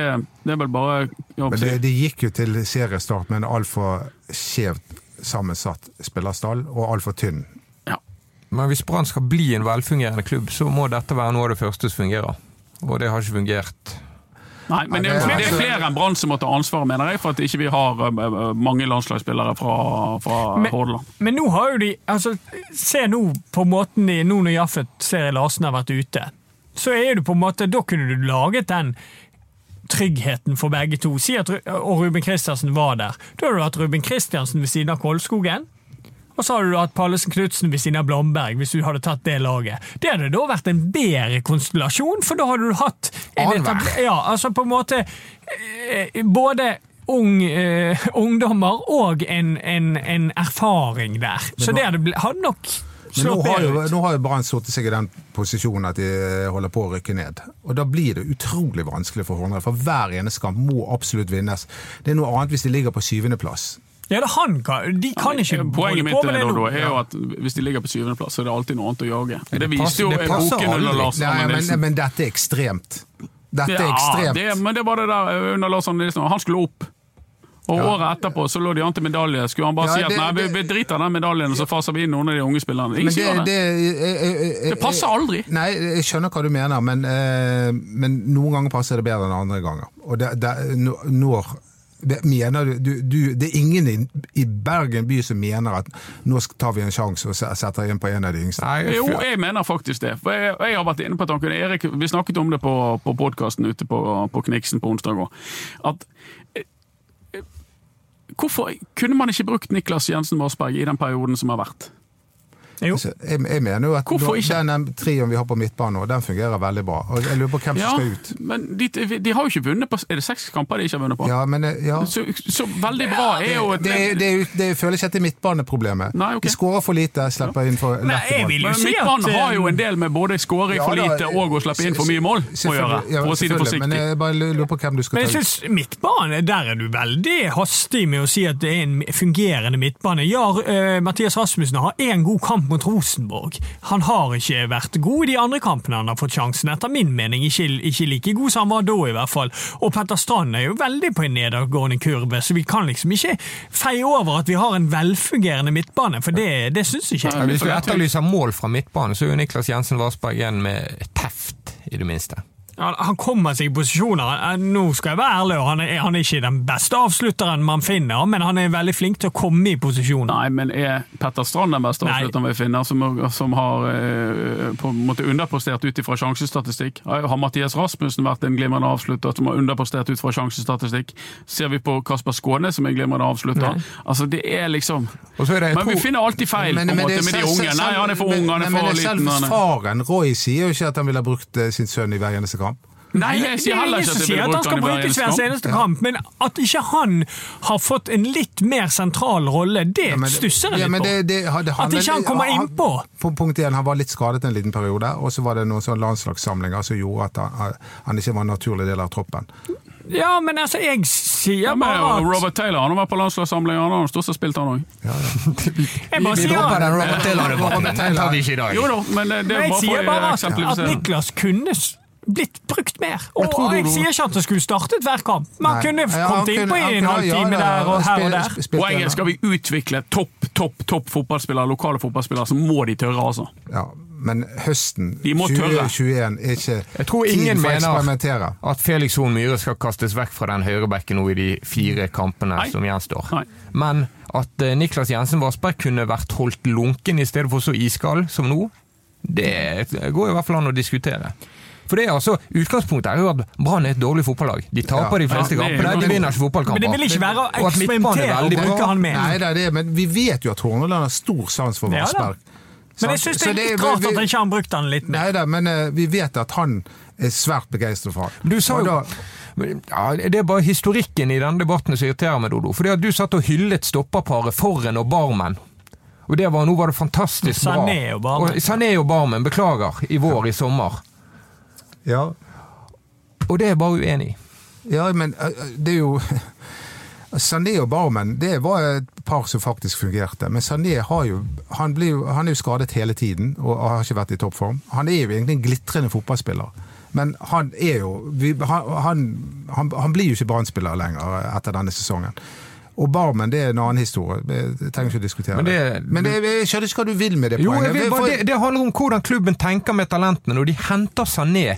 det er vel bare Men det, det gikk jo til seriestart med en altfor skjevt sammensatt spillerstall og altfor tynn. ja. Men hvis Brann skal bli en velfungerende klubb, så må dette være noe av det første som fungerer. Og det har ikke fungert. Nei, men det, er- det er flere enn Brann som må ta ansvaret, mener jeg, for at ikke vi har eh, mange landslagsspillere fra, fra Men- Hordaland. Men nå har jo de altså, Se nå på måten de Nå når Jaffet Seri Larsen har vært ute, så er det på en måte Da kunne du laget den tryggheten for begge to. Si at, og Ruben Kristiansen var der. Da hadde du hatt Ruben Kristiansen ved siden av Kolskogen. Og så hadde du hatt Pallesen Knutsen ved siden av Blomberg, hvis du hadde tatt det laget. Det hadde da vært en bedre konstellasjon, for da hadde du hatt. Ja, altså på en måte eh, Både ung, uh, ungdommer og en, en, en erfaring der. Så det hadde, hadde nok Men nå har, jo, nå har jo Brann satt seg i den posisjonen at de holder på å rykke ned. Og Da blir det utrolig vanskelig for Hornland, for hver eneste kamp må absolutt vinnes. Det er noe annet hvis de ligger på syvendeplass. Ja, det han kan, de kan ikke Poenget mitt er, med det nå. er jo at hvis de ligger på syvendeplass, så er det alltid noe annet å jage. Det det viste passer- jo det boken under. Lars Arne men, Nilsen. men dette er ekstremt. Dette er Ja, ekstremt. det, men det var det der under Lars Arne Nilsen. Han skulle opp. Og Ja. året etterpå så lå de an til medalje. Skulle han bare Ja, si at det- nei, vi, vi driter i den medaljen, og så faser vi inn noen av de unge spillerne? Ingen sier det. det, jeg- jeg- jeg- Det passer aldri. Nei, jeg skjønner hva du mener, men, eh, men noen ganger passer det bedre enn andre ganger. Og det, det, når det, mener du, du, du Det er ingen i, i Bergen by som mener at nå tar vi en sjanse og se- setter inn på en av de yngste. Nei, Jo, jeg mener faktisk det. For jeg, jeg har vært inne på tanken. Erik, vi snakket om det på, på podkasten ute på, på Kniksen på onsdag òg. At Hvorfor kunne man ikke brukt Niklas Jensen Morsberg i den perioden som har vært? Jo. Så jeg, jeg mener jo at Hvorfor ikke? den trioen vi har på midtbanen nå, den fungerer veldig bra. Og jeg lurer på hvem Ja, som skal ut. men de, de har jo ikke vunnet på Er det seks kamper de ikke har vunnet på? Ja, men eh, ja. Så, så veldig bra er jo et Det, det, det, føler ikke at det er midtbaneproblemet. Nei, okay. De skårer for lite, slipper inn for Nei, lette jeg mål. vil jo Men si at Midtbanen har jo eh, en del med både skåring Ja for da, lite og å slippe inn for mye mål å gjøre, ja, for å si det forsiktig. Men jeg bare lurer på hvem du skal Men ta jeg ut. synes midtbane, der er du veldig hastig med å si at det er en fungerende midtbane. Ja, eh, Mathias Rasmussen har én god kamp mot Rosenborg. Han har ikke vært god i de andre kampene han har fått sjansen. Etter min mening ikke, ikke like god som han var da, i hvert fall. Og Petter Strand er jo veldig på en nedadgående kurve, så vi kan liksom ikke feie over at vi har en velfungerende midtbane, for det, det syns ikke jeg. Hvis du etterlyser mål fra midtbanen, så er jo Niklas Jensen Vassberg igjen med teft, i det minste. Han, han kommer seg i posisjoner. Eh, Nå skal jeg være ærlig, han er, han er ikke den beste avslutteren man finner, men han er veldig flink til å komme i posisjoner. Nei, men er Petter Strand den beste Nei. avslutteren vi finner, som, som har eh, på en måte underprestert ut ifra sjansestatistikk? Har Mathias Rasmussen vært en glimrende avslutter som har underprestert ut fra sjansestatistikk? Ser vi på Kasper Skåne som en glimrende avslutter? Altså, det er liksom Og så er det Men vi finner alltid feil på en måte med de unge. Nei, han er for men- ung, han er men for liten. men, er. faren, Roy, sier jo ikke at han ville ha brukt eh, sin sønn i hver eneste kamp. Nei, jeg det sier er heller ingen ikke som at jeg sier heller ikke at han at han skal brukes hver eneste kamp. men at ikke han har fått en litt mer sentral rolle, det Ja, men- stusser jeg ja, litt på. det- det- det At ikke han kommer innpå. På punkt én, han var litt skadet en liten periode, og så var det noen sånne landslagssamlinger som gjorde at han, han ikke var en naturlig del av troppen. Ja, men altså, jeg sier Ja, men bare at Robert Taylor han har vært på landslagssamling, han har stort sett spilt, han òg. Jeg bare sier den at, Robert Taylor-debatten. Den tar vi ikke i dag. Jo da, men det, det men jeg bare sier bare at, at. Niklas kunne blitt brukt mer. Og jeg du- sier ikke at han skulle startet hver kamp, men han kunne Ja, kommet innpå på i en halvtime ja, ja, der og her og der. Poenget skal vi utvikle topp, topp, topp fotballspillere, lokale fotballspillere, så må de tørre, altså. Ja, men høsten De må tørre. 2021 er ikke Jeg tror ingen mener at Felix Horn Myhre skal kastes vekk fra den høyrebekken nå i de fire kampene Nei. som gjenstår. Nei. Men at eh, Niklas Jensen Vassberg kunne vært holdt lunken i stedet for så iskald som nå, det går i hvert fall an å diskutere. For det er altså, Utgangspunktet er jo at Brann er et dårlig fotballag. De taper Ja. de fleste Ja, kampene, de vinner ikke fotballkamper. Men det vil ikke være å Og er eksperimentere og bruke han med. Nei, det er det, men vi vet jo at Horneland har stor sans for Ja Men jeg syns det er litt rart at han ikke har brukt han litt mer. Nei da, men uh, vi vet at han er svært begeistret for han. Du sa jo ja, Det er bare historikken i denne debatten som irriterer meg, Dodo. Fordi at Du satt og hyllet stopperparet Forren og Barmen. Og det var, Nå var det fantastisk bra. Sané og Barmen. Sané og Barmen, beklager. I vår, i sommer. Ja, Og det er jeg bare uenig i. ja, men eh, det er jo Sané og Barmen det var et par som faktisk fungerte. Men Sané har jo, han, blir jo, han er jo skadet hele tiden og har ikke vært i toppform. Han er jo egentlig en glitrende fotballspiller. Men han er jo han, han, han, blir jo ikke Brann-spiller lenger etter denne sesongen. Og Barmen det er en annen historie. Jeg trenger ikke å diskutere Men det. Men det, jeg skjønner ikke hva du vil med det Jo, poenget. vil det, det handler om hvordan klubben tenker med talentene når de henter Sané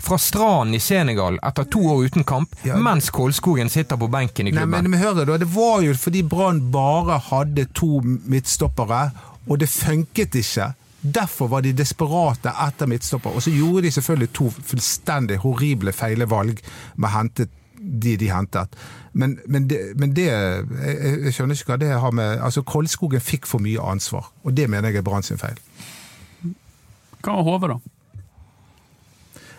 fra stranden i Senegal etter to år uten kamp, Ja. mens Kolskogen sitter på benken i Nei, klubben. men, men hør da, Det var jo fordi Brann bare hadde to midtstoppere, og det funket ikke. Derfor var de desperate etter midtstopper. Og så gjorde de selvfølgelig to fullstendig horrible feile valg med å hente de de hentet. Men, men, det, men det jeg, jeg skjønner ikke hva det har med altså Koldskogen fikk for mye ansvar, og det mener jeg er Brann sin feil. Hva var Hove, da?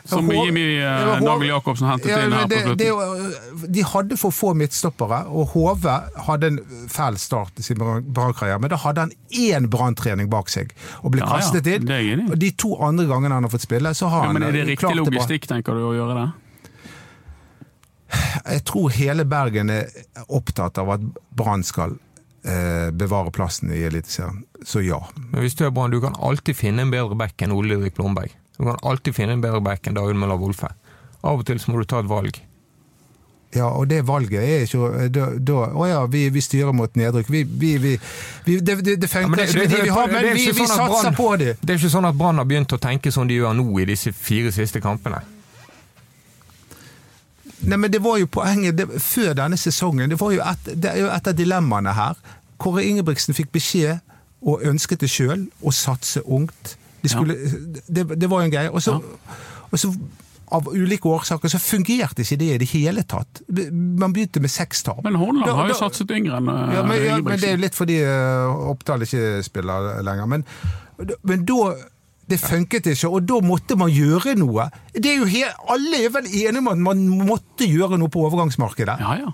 Som Jimmy eh, Nagel Jacobsen hentet Ja, inn her det, er slutten. de hadde for få midtstoppere, og Hove hadde en fæl start i sin Brann-karriere. Men da hadde han én Brann-trening bak seg og ble Ja, ja, kastet inn. Og de to andre gangene han har fått spille, så har Ja, han men er det eh, riktig det logistikk, tenker du, å gjøre det? Jeg tror hele Bergen er opptatt av at Brann skal eh, bevare plassen i Eliteserien. Så ja. Men hvis du er Brann, du kan alltid finne en bedre back enn Ole Ulrik Blomberg. Du kan alltid finne en bedre back enn David Møller Wolfe. Av og til så må du ta et valg. Ja, og det valget er ikke da, da, Å ja, vi, vi styrer mot nedrykk. Vi, vi, vi, vi det, det, det funker Ja, ikke med de vi har, men vi sånn satser Brann- på det. Det er ikke sånn at Brann har begynt å tenke som de gjør nå i disse fire siste kampene. Nei, men det var jo poenget det, før denne sesongen. Det var jo et, det er jo et av dilemmaene her. Kåre Ingebrigtsen fikk beskjed, og ønsket det sjøl, å satse ungt. De skulle, det, det var jo en greie. Og så, og så av ulike årsaker så fungerte ikke det i det hele tatt. Man begynte med seks tap. Men Hornland har jo satset yngre enn eh, ja, men, ja, men det er jo litt fordi uh, Oppdal ikke spiller lenger. Men, men da Det funket ikke, og da måtte man gjøre noe. Det er jo helt, alle er vel enige om at man måtte gjøre noe på overgangsmarkedet. Ja, ja.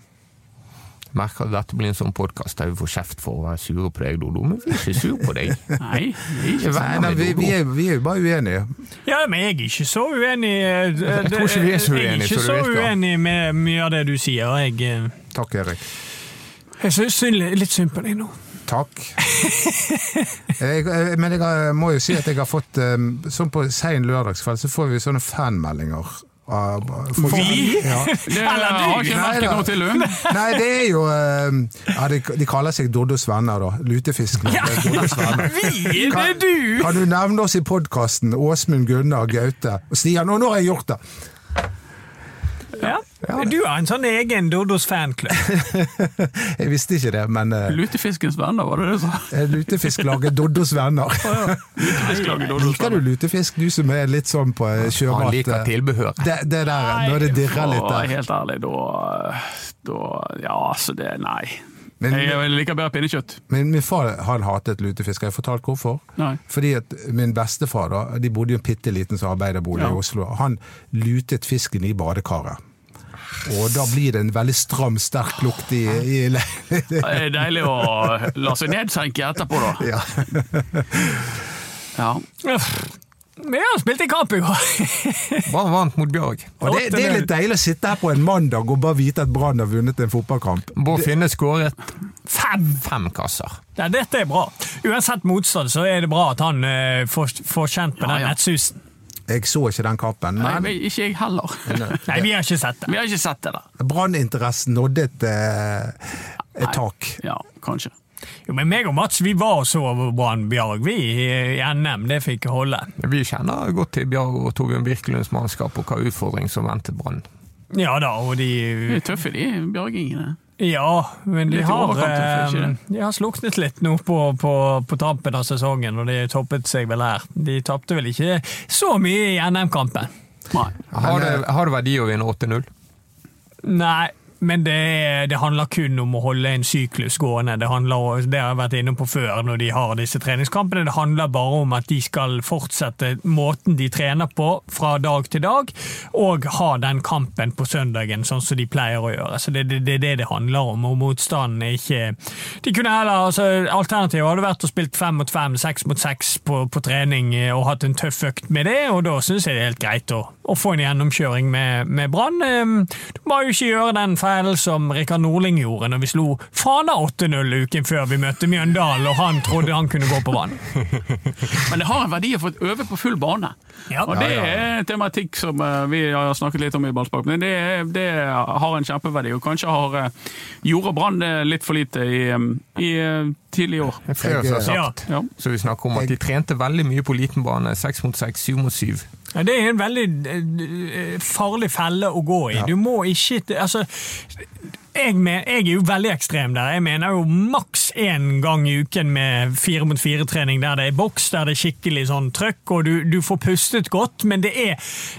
Merker at dette blir en sånn podkast der vi får kjeft for å være sure på deg, Dodo. Men vi er ikke sur på deg. Nei, vi er ikke Nei, nei, vi, vi, er, vi er jo bare uenige. Ja, men jeg er ikke så uenig eh, Jeg tror ikke vi er så uenige. Jeg er ikke så så uenig med mye av det du sier. Jeg, eh, Takk, Erik. jeg syns litt synd på deg nå. Takk. Jeg, men jeg har- må jo si at jeg har fått um, Sånn på sein lørdagskveld så får vi sånne fanmeldinger. Folk- Vi? Ja. Det Eller du. har ikke merket noe til, du. Nei, det er jo um, ja, de, de kaller seg Doddos venner, da. Lutefiskene. Ja, vi! Det er du! Kan du nevne oss i podkasten? Åsmund, Gunnar, Gaute og Stian. Og nå har jeg gjort det! Ja. Du har en sånn egen Dodos fanklubb? Jeg visste ikke det, men uh, Lutefiskens venner, var det det du sa? Lutefisklaget Dodos venner. Lutefiskelaget Doddos Liker du lutefisk, du som er litt sånn på eh, sjømat? Han liker eh, tilbehør. Det, det der, når det dirrer litt der. helt ærlig, da, da Ja, altså det Nei. Men, Jeg liker bedre pinnekjøtt. men min far han hatet lutefisk. Har jeg fortalt hvorfor? Nei. Fordi at min bestefar, da, de bodde i en bitte liten sånn arbeiderbolig Ja. i Oslo, han lutet fisken i badekaret. Og da blir det en veldig stram, sterk lukt i, i Det er deilig å la seg nedsenke etterpå, da. ja. Ja. Vi har spilt en kamp i går. Brann vant mot Bjørg. Og det, det er litt deilig å sitte her på en mandag og bare vite at Brann har vunnet en fotballkamp. Bård Finne skåret Fem! fem kasser. Ja, dette er bra. Uansett motstand så er det bra at han eh, får, får kjent på Ja, den ja. nettsusen. Jeg så ikke den kampen, Nei, men men ikke jeg heller. Nei, vi har ikke sett det. Vi har ikke sett det da. Branninteressen nådde et, eh, et tak. Ja, kanskje. Jo, men meg og Mats vi var og så Brann Bjarg vi i NM. Det fikk holde. Vi kjenner godt til Bjarg og Torbjørn Birkelunds mannskap og hva utfordring som ventet Brann. Ja da, og De de er tøffe, de bjørgingene. Ja, men de har, eh, de har sluknet litt nå på, på, på tampen av sesongen, og de toppet seg vel her. De tapte vel ikke så mye i NM-kampen. Har det, har det verdi å vinne 8-0? Nei, men det, det handler kun om å holde en syklus gående. Det, handler, det har jeg vært inne på før når de har disse treningskampene. Det handler bare om at de skal fortsette måten de trener på fra dag til dag, og ha den kampen på søndagen sånn som de pleier å gjøre. Så Det er det, det, det det handler om, og motstanden er ikke De kunne heller, altså Alternativet hadde vært å spille fem mot fem, seks mot seks på, på trening eh, og hatt en tøff økt med det, og da syns jeg det er helt greit å, å få en gjennomkjøring med, med Brann. Ehm, Du må jo ikke gjøre den feilen som Rikard Norling gjorde når vi slo Fana 8-0 uken før vi møtte Mjøndalen, og han trodde han kunne gå på vann. Men det har en verdi å få øve på full bane. Ja. Og det er en tematikk som eh, vi har snakket litt om i Ballspark, men det, det har en kjempeverdi. Og kanskje har eh, gjorde Brann litt for lite i, eh, i eh, tidlig år. Er flere som har sagt. Ja. Så vi snakker om at de trente veldig mye på liten bane. Seks mot seks, syv mot syv. Ja, det er en veldig eh, farlig felle å gå i. Ja. Du må ikke Altså, jeg, jeg er jo veldig ekstrem der. Jeg mener jo maks én gang i uken med fire mot fire-trening der det er boks, der det er skikkelig sånn trøkk, og du, du får pustet godt, men det er,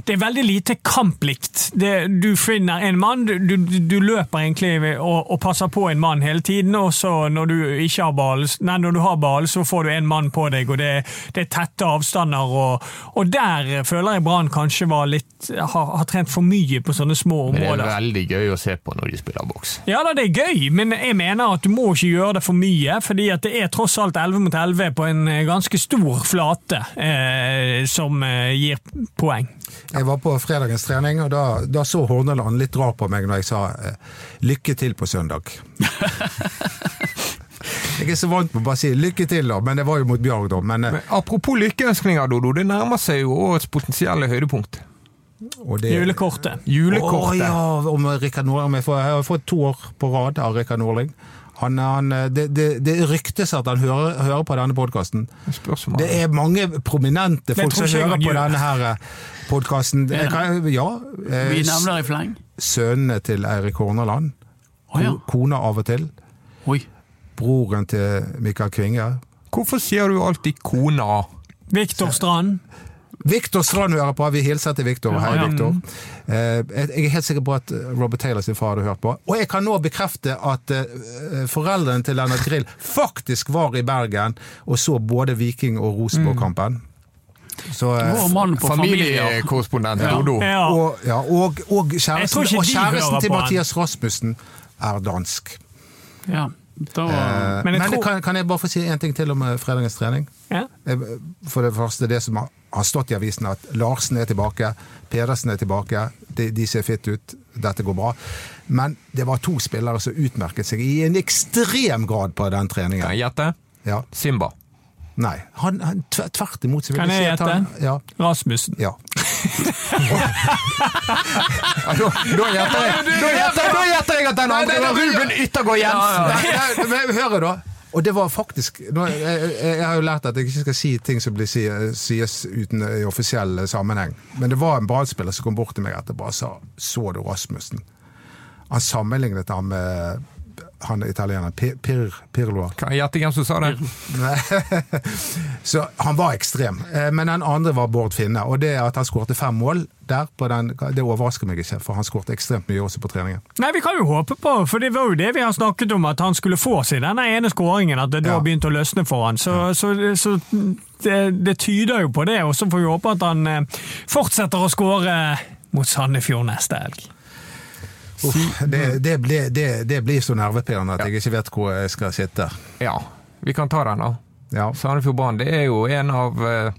det er veldig lite kamplikt. Det, du finner en mann, du, du, du løper egentlig og, og passer på en mann hele tiden, og så når du ikke har ball, nei, når du har ball, så får du en mann på deg, og det, det er tette avstander, og, og der føler jeg Brann kanskje var litt har, har trent for mye på sånne små Men det er veldig gøy å se på når de spiller boks. Ja da, det er gøy, men jeg mener at du må ikke gjøre det for mye, fordi at det er tross alt 11 mot 11 på en eh, ganske stor flate eh, som eh, gir poeng. Jeg var på fredagens trening, og da, da så Horneland litt rar på meg når jeg sa eh, 'lykke til på søndag'. jeg er så vant med å bare si 'lykke til', da, men det var jo mot Bjarg, da. Men, Men apropos lykkeønskninger, Dodo. Det nærmer seg jo årets potensielle høydepunkt. Og det, Julekortet. Julekortet. Å, ja, om Rikard Nordling. Jeg har fått to år på rad av Rikard Nordling. Han, han, det, det, det ryktes at han hører, hører på denne podkasten. Det er mange prominente folk som hører på gjør. denne her podkasten. Ja. eh, Vi nevner i fleng. Sønnene til Eirik Horneland. Ja. Kona av og til. Oi. Broren til Mikael Kvinge. Hvorfor sier du alltid kona? Viktor Strand. Viktor Strand hører på, vi hilser til Viktor. Ja, Hei, ja. Viktor. Eh, Jeg er helt sikker på at Robert Taylor sin far hadde hørt på. Og jeg kan nå bekrefte at eh, foreldrene til Lennart Grill faktisk var i Bergen og så både Viking- og Rosenborg-kampen. Så eh, på familie. Familiekorrespondent Ja. Dodo. Ja. og, ja, og, og kjæresten, og kjæresten til. Mathias Rasmussen er dansk. Ja. Da, Eh, Men jeg Men tror- kan, kan jeg bare få si en ting til om eh, fredagens trening? Ja. Eh, For det første, det som har stått i avisen, at Larsen er tilbake, Pedersen er tilbake, de, de ser fitt ut, dette går bra. Men det var to spillere som utmerket seg i en ekstrem grad på den treningen. Kan jeg gjette? Ja. Simba. Nei, han, han tvert imot. så vil Kan jeg gjette? Ja. Rasmussen. ja. Da, gjetter jeg at den andre var Ruben Yttergård Jensen! Men Hør da. Og det var faktisk nå, jeg, jeg, jeg har jo lært at jeg ikke skal si ting som blir sies uten i offisiell sammenheng. Men det var en Brann-spiller som kom bort til meg etterpå og sa Så du Rasmussen? Han sammenlignet ham med han italieneren Pir, Pir, Pirlo. Kan jeg gjette hvem som sa det? Så han var ekstrem. Eh, Men den andre var Bård Finne. Og det at han skårte fem mål der, på den, det overrasker meg ikke, for han skårte ekstremt mye også på treningen. Nei, Vi kan jo håpe på, for det var jo det vi har snakket om, at han skulle få seg denne ene skåringen. At det da Ja. begynte å løsne for han. Så, så, så det, det tyder jo på det, og så får vi håpe at han eh, fortsetter å skåre mot Sandefjord neste helg. Uff, det, det, blir, det, det blir så nervepirrende at jeg ikke vet hvor jeg skal sitte. Ja, vi kan ta den, da. Ja. Sandefjordbanen det er jo en av eh,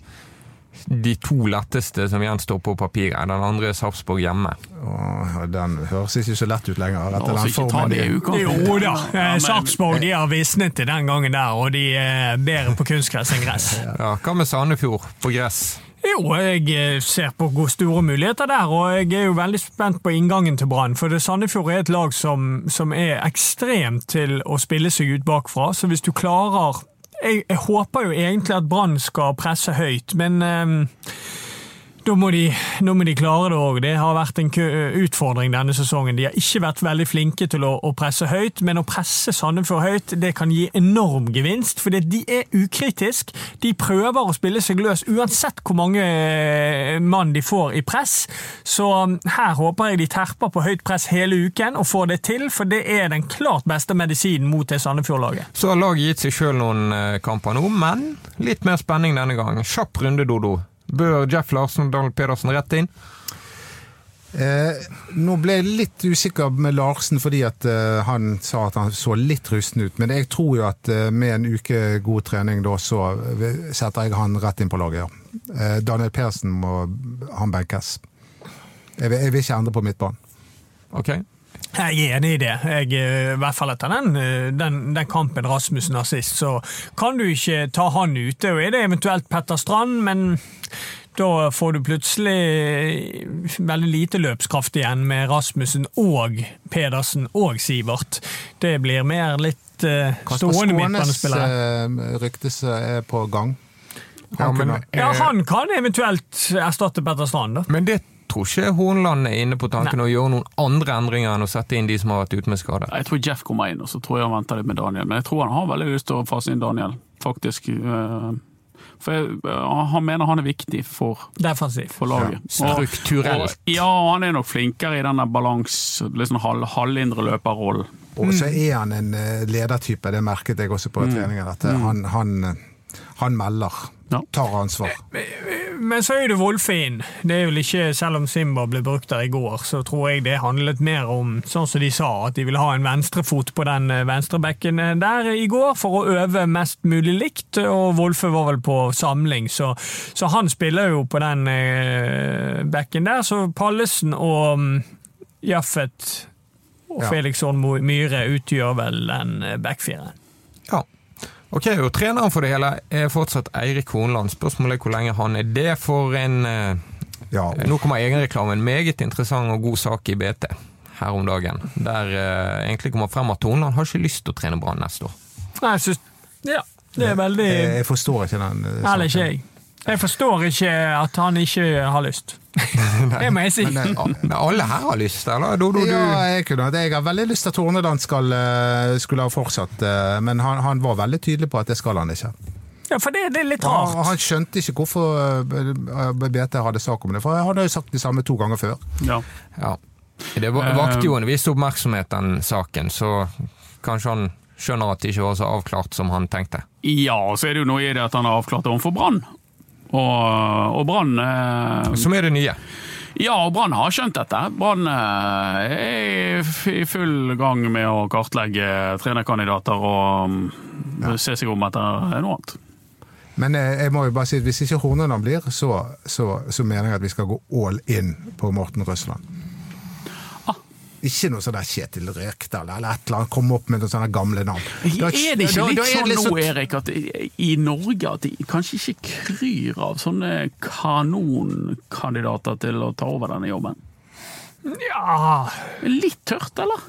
de to letteste som gjenstår på papiret. Den andre er Sarpsborg hjemme. Åh, den høres ikke så lett ut lenger. La Etter oss den ikke ta formen det i de- uka. Jo da, Ja, eh, Sarpsborg de har visnet til den gangen der, og de er bedre på kunstgress enn gress. Ja, Hva med Sandefjord på gress? Jo, jeg eh, ser på store muligheter der, og jeg er jo veldig spent på inngangen til Brann. For Sandefjord er et lag som, som er ekstremt til å spille seg ut bakfra, så hvis du klarer Jeg, jeg håper jo egentlig at Brann skal presse høyt, men eh, da må, de, nå må de klare det òg. Det har vært en utfordring denne sesongen. De har ikke vært veldig flinke til å, å presse høyt, men å presse Sandefjord høyt det kan gi enorm gevinst. For de er ukritisk. De prøver å spille seg løs uansett hvor mange eh, mann de får i press. Så um, her håper jeg de terper på høyt press hele uken og får det til, for det er den klart beste medisinen mot det Sandefjord-laget. Så har laget gitt seg sjøl noen eh, kamper nå, men litt mer spenning denne gang. Kjapp runde, Dodo. Bør Jeff Larsen og Donald Pedersen rett inn? Eh, nå ble jeg litt usikker med Larsen fordi at eh, han sa at han så litt rusten ut. Men jeg tror jo at eh, med en uke god trening da, så eh, setter jeg han rett inn på laget, ja. Eh, Daniel Persen må han benkes. Jeg jeg vil ikke endre på midtbanen. Ok. Jeg er enig i det. Jeg, eh, I hvert fall etter den, eh, den, den kampen Rasmussen har sist, så kan du ikke ta han ute. Og er det eventuelt Petter Strand, men da får du plutselig veldig lite løpskraft igjen med Rasmussen og Pedersen og Sivert. Det blir mer litt uh, stående Skånes Kasper Skånes ryktes er på gang. Ja, men, Ja, eh, Han kan eventuelt erstatte Petter Strand, da. men det tror ikke Hornland er inne på tanken å gjøre noen andre endringer enn å sette inn de som har vært ute med skade. Jeg tror Jeff kommer inn, og så tror jeg han venter litt med Daniel. Men jeg tror han har veldig lyst til å fase inn Daniel, faktisk. eh, For jeg, eh, han mener han er viktig for, Defensivt. for laget. Ja, strukturelt. Og, ja, han er nok flinkere i den balans, liksom halv, halvindre løperrollen. Og så er han en eh, ledertype, det merket jeg også på treningen. At eh, han, han, han melder, Ja. tar ansvar. Men så er det Wolfe inn. Det er vel ikke, Selv om Simba ble brukt der i går, så tror jeg det handlet mer om sånn som de sa, at de ville ha en venstrefot på den eh, venstrebekken eh, der i går for å øve mest mulig likt. Og Wolfe var vel på samling, så, så han spiller jo på den eh, bekken der. Så Pallesen og mm, Jaffet og. Felix Horn Myhre utgjør vel den backfiren. Ja. Ok, og Treneren for det hele er fortsatt Eirik Hornland. Spørsmålet er hvor lenge han er det for en eh, Ja, Nå kommer egenreklamen. En meget interessant og god sak i BT her om dagen. Der uh, egentlig kommer frem at Hornland har ikke lyst til å trene Brann neste år. Nei, jeg synes, ja, det er veldig jeg, jeg forstår ikke den. eh, Heller ikke jeg. Jeg forstår ikke at han ikke har lyst. Det må jeg si. Men, men alle her har lyst, eller? Du, du Ja, jeg, kunne, jeg har veldig lyst til at Horneland skal, eh, skulle ha fortsatt, eh, men han, han var veldig tydelig på at det skal han ikke. Ja, for det, det er litt Han, rart. han skjønte ikke hvorfor eh, BT hadde sak om det, for han hadde jo sagt det samme to ganger før. Ja. Ja. Det va- vakte jo en viss oppmerksomhet, den saken, så kanskje han skjønner at det ikke var så avklart som han tenkte. ja, så er det jo noe i det at han har avklart det overfor Brann. Og, og Brann eh, Som er det nye. Ja, og Brann har skjønt dette. Brann eh, er i full gang med å kartlegge trenerkandidater og ja. se seg om etter noe annet. Men eh, jeg må jo bare si at hvis ikke Horneland blir, så, så, så mener jeg at vi skal gå all in på Morten Røsland. Ikke noe sånn der Kjetil Rekdal eller et eller annet, komme opp med noen sånne gamle navn. Da- Er det ikke litt da sånn nå, Erik, at i Norge at de kanskje ikke kryr av sånne kanonkandidater til å ta over denne jobben? Ja, Litt tørt, eller?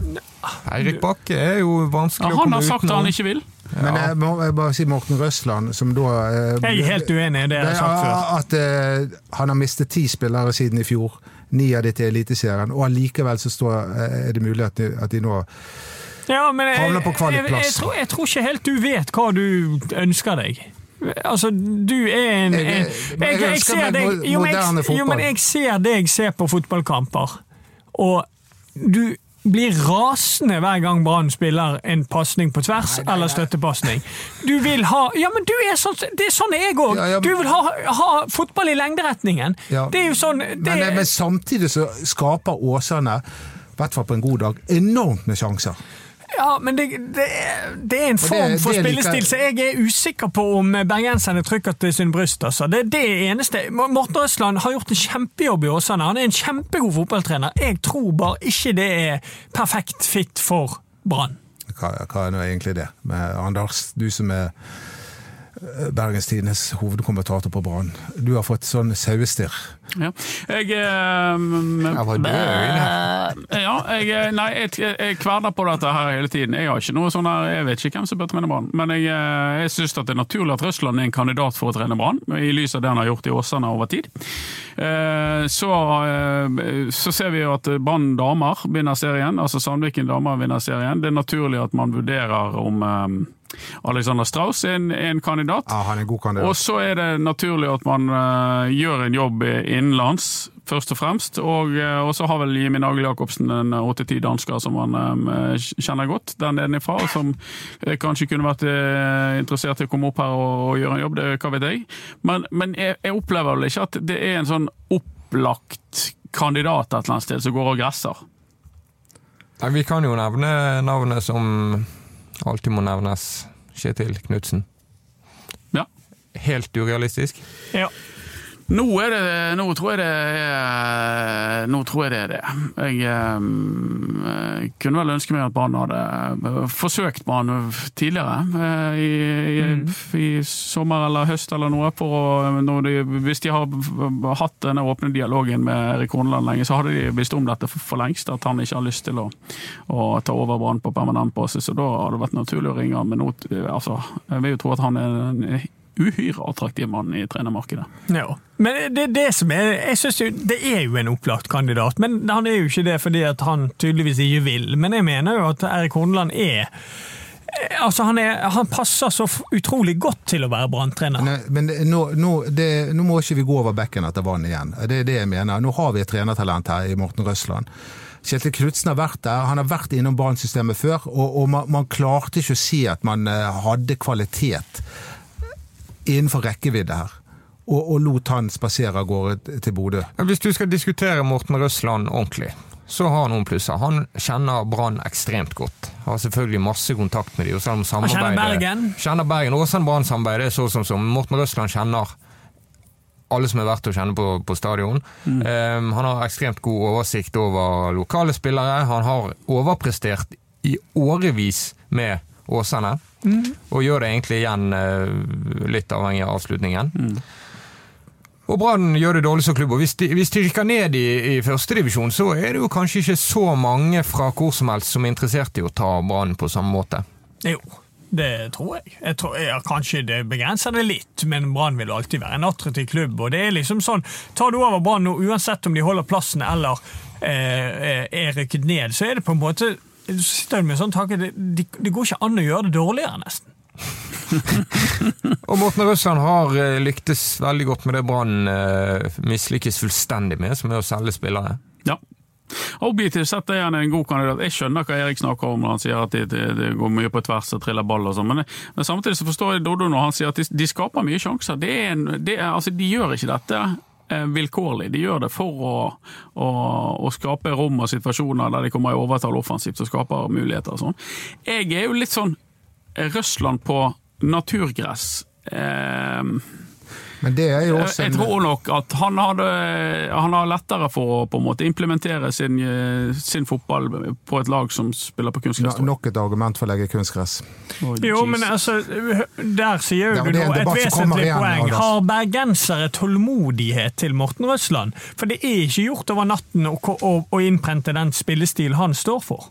Eirik Bakke er jo Ja, vanskelig utenom. han har sagt at han ikke vil. Men jeg må jeg bare si Morten Røsland, som da eh, jeg er helt uenig i det jeg har sagt før. At eh, han har mistet ti spillere siden i fjor. Ni av de til Eliteserien. Og allikevel så står, eh, er det mulig at de, at de nå Ja, men jeg, Havner på jeg, jeg, jeg, tror, jeg tror ikke helt du vet hva du ønsker deg. Altså, du er en Jeg- jeg, jeg ønsker ser deg- jo, men jeg- jeg ser deg se på fotballkamper, og du blir rasende hver gang Brann spiller en pasning på tvers eller støttepasning. Du vil ha Ja, men du er sånn Det er sånn jeg òg. Ja, ja, Du vil ha, ha fotball i lengderetningen. Ja. Det er jo sånn det, men, men samtidig så skaper Åsane, i hvert fall på en god dag, enormt med sjanser. Ja, men det, det, er- det er en form for det for spillestil, så jeg er usikker på om bergenserne trykker til sin bryst. Altså. Det er det eneste. Morten Røsland har gjort en kjempejobb i Åsane. Han er en kjempegod fotballtrener. Jeg tror bare ikke det er perfekt fit for Brann. Hva, hva er nå egentlig det? Med Anders, du som er Bergens Tidendes hovedkommentator på Brann. Du har fått sånn sauestirr. Ja. Jeg eh, Jeg var død i øynene. Ja, jeg, nei, jeg, jeg kverner på dette her hele tiden. Jeg har ikke noe sånn her, jeg vet ikke hvem som bør trene Brann. Men jeg, eh, jeg syns det er naturlig at Russland er en kandidat for å trene Brann, i lys av det han har gjort i Åsane over tid. Eh, Så, eh, så ser vi jo at Brann damer vinner serien, altså Sandviken damer vinner serien. Det er naturlig at man vurderer om eh, Alexander Strauss er en, er en kandidat. Ja, han er en god kandidat. Og så er det naturlig at man uh, gjør en jobb innenlands, først og fremst. Og, uh, så har vel Jimmy Nagel Jacobsen en åtte-ti dansker som han um, kjenner godt der nedenfra, og som uh, kanskje kunne vært eh, interessert i å komme opp her og, og gjøre en jobb, det hva vet jeg. Men, men jeg, jeg opplever vel ikke at det er en sånn opplagt kandidat et eller annet sted som går og gresser. Nei, vi kan jo nevne navnet som alltid må nevnes. Kjetil Knutsen. Ja. Helt urealistisk. Ja. Nå er det Nå tror jeg det er Nå tror jeg det er det. Jeg jeg kunne vel ønske meg at Brann hadde eh, forsøkt Brann tidligere. I, i, mm. I sommer eller høst eller noe. Å, de, hvis de har hatt denne åpne dialogen med Erik Horneland lenge, så hadde de visst om dette for, for lengst. At han ikke har lyst til å, å ta over Brann på permanent basis. Og da hadde det vært naturlig å ringe. Men nå, altså, jeg vil jo tro at han er en uhyre attraktiv mann i trenermarkedet. Ja. Men det, er det som er, jeg synes jo, det er jo en opplagt kandidat, men han er jo ikke det fordi at han tydeligvis ikke vil. Men jeg mener jo at Erik Horneland er Altså, han, er, han passer så utrolig godt til å være Brann-trener. Men nå, nå, det, nå må ikke vi gå over bekken etter vann igjen. Det er det jeg mener. Nå har vi et trenertalent her i Morten Røsland. Kjetil Knutsen har vært der, han har vært innom Brann-systemet før, og, og man, man klarte ikke å si at man eh, hadde kvalitet innenfor rekkevidde her. Og, og lot han spasere av gårde til Bodø. Hvis du skal diskutere Morten Røsland ordentlig, så har han noen plusser. Han kjenner Brann ekstremt godt. Har selvfølgelig masse kontakt med dem. og selv om Han kjenner Bergen. Kjenner Bergen. Åsen Brann-samarbeidet er så som så. Morten Røsland kjenner alle som er verdt å kjenne på, på stadion. Um, han har ekstremt god oversikt over lokale spillere. Han har overprestert i årevis med Åsane, og gjør det egentlig igjen eh, litt avhengig av avslutningen. Og Brann gjør det dårlig som klubb. og Hvis de, hvis de rykker ned i, i førstedivisjon, så er det jo kanskje ikke så mange fra hvor som helst som er interessert i å ta Brann på samme måte. Jo, det tror jeg. jeg tror, ja, kanskje det begrenser det litt, men Brann vil alltid være en attraktiv klubb. og det er liksom sånn, Tar du over Brann nå, uansett om de holder plassen eller eh, er rykket ned, så er det på en måte du sitter med en sånn tanke, det, det, det går ikke an å gjøre det dårligere, nesten. Og Morten Røsland har eh, lyktes veldig godt med det Brann uh, mislykkes fullstendig med, som er å selge spillere. Ja. Objektivt sett er han en god kandidat. Jeg skjønner hva Erik snakker om når han sier at det, det, går mye på tvers og triller ball og sånn, men, men samtidig så forstår jeg Doddo når han sier at de, de skaper mye sjanser. Det er en, det er, altså, de gjør ikke dette vilkårlig. De gjør det for å, å, å skape rom og situasjoner der de kommer i overtall offensivt og skaper muligheter og sånn. Jeg er jo litt sånn eh, Røsland på naturgress. Eh, Men det er jo også jeg tror nok at han, hadde, han har lettere for å på en måte implementere sin, eh, sin fotball på et lag som spiller på kunstgress. no- nok et argument for å legge kunstgress. Oh, Jo, men altså, der sier jo ja, du det nå et vesentlig igjen, poeng. Anders. Har bergensere tålmodighet til Morten Røsland? For det er ikke gjort over natten å, å, å innprente den spillestil han står for.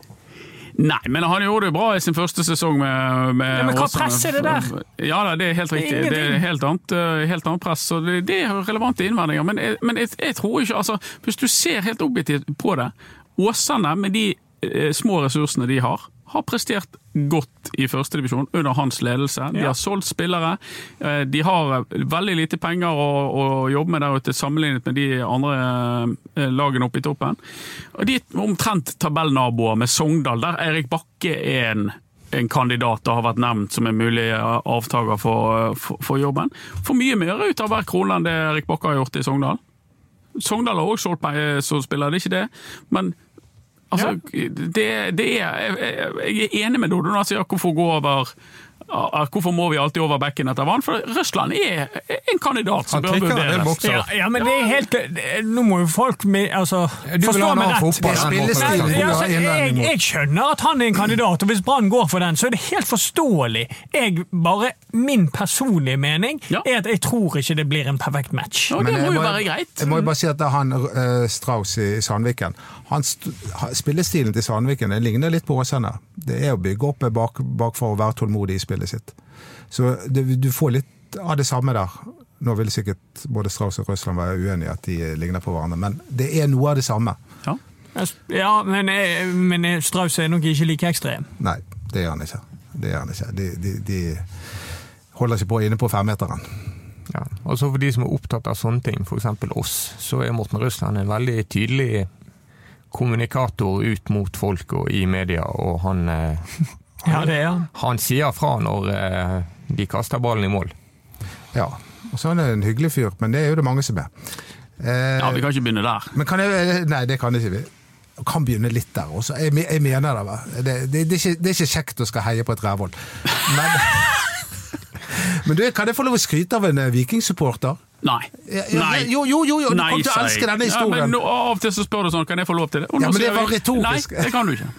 Nei, men han gjorde det bra i sin første sesong med, med Ja, men hva Åsane. press er det der? Ja, da, det er helt Det er riktig. Det er helt annet, eh, helt annet press. Så det, det er relevante innvendinger. Men, jeg, men jeg, jeg tror ikke altså, Hvis du ser helt objektivt på det Åsane, med de eh, små ressursene de har, har prestert godt i førstedivisjon under hans ledelse. De har solgt spillere. eh, De har eh, veldig lite penger å, å jobbe med der ute, sammenlignet med de andre eh, lagene oppe i toppen. De er omtrent tabellnaboer med Sogndal, der Eirik Bakke er en en kandidat og har vært nevnt som en mulig avtaker for, for, for jobben. Får mye mer ut av hver krone enn det Erik Bakke har gjort i Sogndal. Sogndal har også solgt spillere, som spiller, det er ikke det. Men altså, det, det er jeg, er enig med Dodo. Når han sier hvorfor gå over ja, Hvorfor må vi alltid over bekken etter vann? For Russland er en kandidat som Han bør vurderes. Ja, ja, men det er helt Nå må jo folk med, altså, forstå meg rett. Ja, altså, jeg, jeg skjønner at han er en kandidat, og hvis Brann går for den, så er det helt forståelig. Jeg bare, Min personlige mening Ja. er at jeg tror ikke det blir en perfekt match. Ja, det må jo være greit. Jeg må jo bare si at det er han uh, Strauss i, Sandviken han st Spillestilen til Sandviken det ligner litt på Åsane. Det er å bygge opp bak, bakfor å være tålmodig i spillet sitt. Så det, du får litt av det samme der. Nå vil sikkert både Strauss og Røsland være uenige at de ligner på hverandre, men det er noe av det samme. Ja. Ja, men, men Strauss er nok ikke like ekstrem. Nei, det gjør han ikke. Det gjør han ikke. De, de, de holder ikke på inne på femmeteren. Ja. Og så for de som er opptatt av sånne ting, f.eks. oss, så er Morten Røsland en veldig tydelig kommunikator ut mot folk og i media, og han, eh, Ja, det er han. han sier fra når eh, de kaster ballen i mål. Ja. Og så er han en hyggelig fyr, men det er jo det mange som er. Eh, ja, Vi kan ikke begynne der. Men kan jeg Nei, det kan ikke vi. Kan begynne litt der også. Jeg, jeg mener det. Det, det, det, er ikke, det er ikke kjekt å skal heie på et rævhold. Men, men du, kan jeg få lov å skryte av en eh, vikingsupporter? Nei. Nei. Jo, jo, jo, jo, du kommer til å elske denne denne Ja, historien. men nå, av og til så spør du sånn, kan jeg få lov til det? Og nå Ja, men det var retorisk. Nei, det kan du ikke.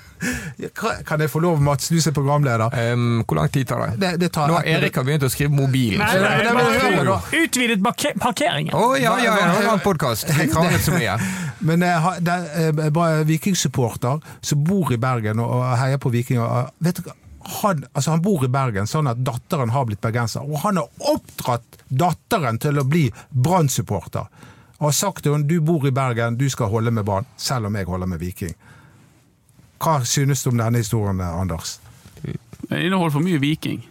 Kan- Kan jeg få lov, Mats, du som er programleder? Um, hvor lang tid tar det? Det, det tar Nå har Erik har begynt å skrive mobilen. Nei, nei, nei, nei, bare Utvidet parkeringen. Å ja, ja, ja, ja. en podkast. Jeg kranglet så mye. Men det er bare vikingsupporter som bor i Bergen og og heier på Viking. Vet du hva? han, altså han bor i Bergen, sånn at datteren har blitt bergenser. Og han har oppdratt datteren til å bli Brann-supporter. Og har sagt til henne du bor i Bergen, du skal holde med Brann, selv om jeg holder med Viking. Hva synes du om denne historien, Anders? Den inneholder for mye viking.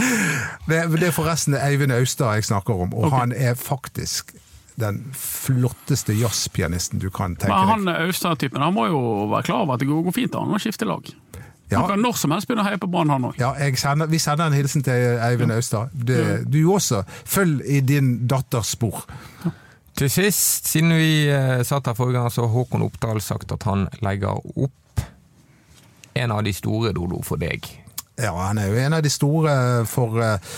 Det, det er forresten Eivind Austad jeg snakker om, og okay. han er faktisk den flotteste jazzpianisten du kan tenke Men deg. han Austad-typen han må jo være klar over at det går fint an å skifte lag. Ja. Han kan når som helst begynne å heie på Brann, han òg. Ja, sender, vi sender en hilsen til Eivind Austad. Du, du også. Følg i din datters spor. Til sist, siden vi eh, satt her forrige gang, så har Håkon Oppdal sagt at han legger opp en av de store Dodo for deg. Ja, han er jo en av de store for eh,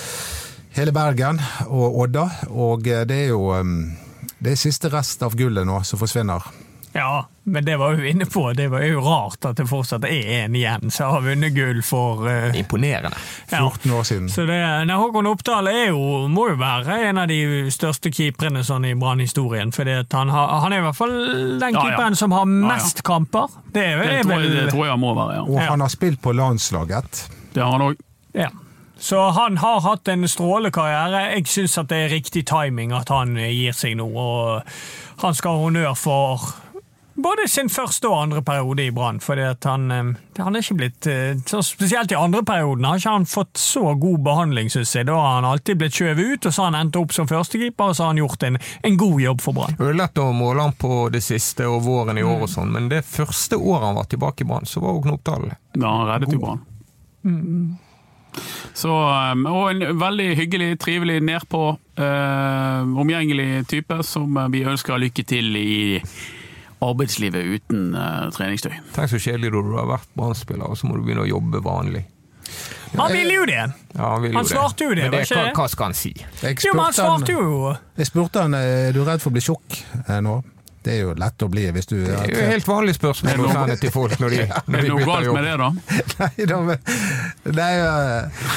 hele Bergen og Odda, og eh, det er jo det er siste rest av gullet nå som forsvinner. Ja, men det var vi inne på. Det var jo rart at det fortsatt er en igjen som har vunnet gull for uh, Imponerende. ja. 14 år siden. Så det, nei, Håkon Oppdal er jo, må jo være en av de største keeperne sånn i Brann-historien. For han, han er i hvert fall den Ja, ja. keeperen som har Ja, ja. mest kamper. Det er, Det, tror jeg- det tror jeg han må være, ja. Og Ja. han har spilt på landslaget. Det har han òg. Ja. Så han har hatt en strålekarriere. Jeg syns det er riktig timing at han gir seg nå. Og han skal ha honnør for både sin første og andre periode i Brann. For han, eh, han er ikke blitt eh, så Spesielt i andre perioden har ikke han fått så god behandling, syns jeg. Da har han alltid blitt skjøvet ut, og så har han endt opp som førstekeeper, og så har han gjort en, en god jobb for Brann. Det er lett å måle han på det siste og våren i Mm. år og sånn, men det første året han var tilbake i Brann, så var jo Oppdal Da han reddet jo Brann. Så, um, og en veldig hyggelig, trivelig, nedpå, uh, omgjengelig type som uh, vi ønsker lykke til i arbeidslivet uten uh, treningstøy. Tenk så kjedelig du har vært Brann-spiller, og så må du begynne å jobbe vanlig. Han ville jo det! Ja, han vil jo Han svarte jo det, Men det hva, hva skal han si? Jeg Jo, men han spurte han, jo jeg spurte han er du redd for å bli tjukk eh, nå. Det er jo lett å bli hvis du Det er jo helt vanlig spørsmål å sende til folk når de, Er det noe galt med det, da? Nei, da, men, nei eh,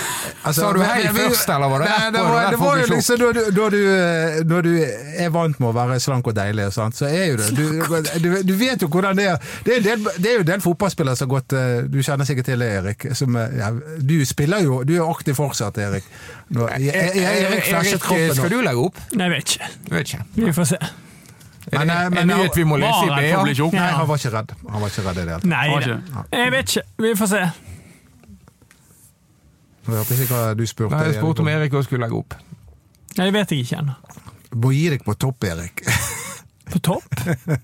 altså, Sa du hei men- først, eller var det Nei, det var, det var jo liksom når du, når, du, eh, når du er vant med å være slank og deilig, sant, så er jo det du, du, du vet jo hvordan det er. Det er, del, det er jo en del fotballspillere som har gått eh, Du kjenner sikkert til det, Erik. Som, ja, du spiller jo Du er aktiv fortsatt, Erik. Nå, jeg, jeg, jeg, Erik Erik kroppen skal du legge opp? Nei, jeg vet ikke. Jeg vet ikke. Vi får se. Men, det men en men- nyhet vi må lese i BA? Nei, han var ikke redd. Han var ikke redd i det hele tatt. Nei ikke. Jeg vet ikke. Vi får se. Jeg hørte ikke hva du spurte. Nei, jeg spurte om Erik. Også skulle legge opp. Nei, det vet jeg ikke ennå. Må gi deg på topp, Erik. På topp?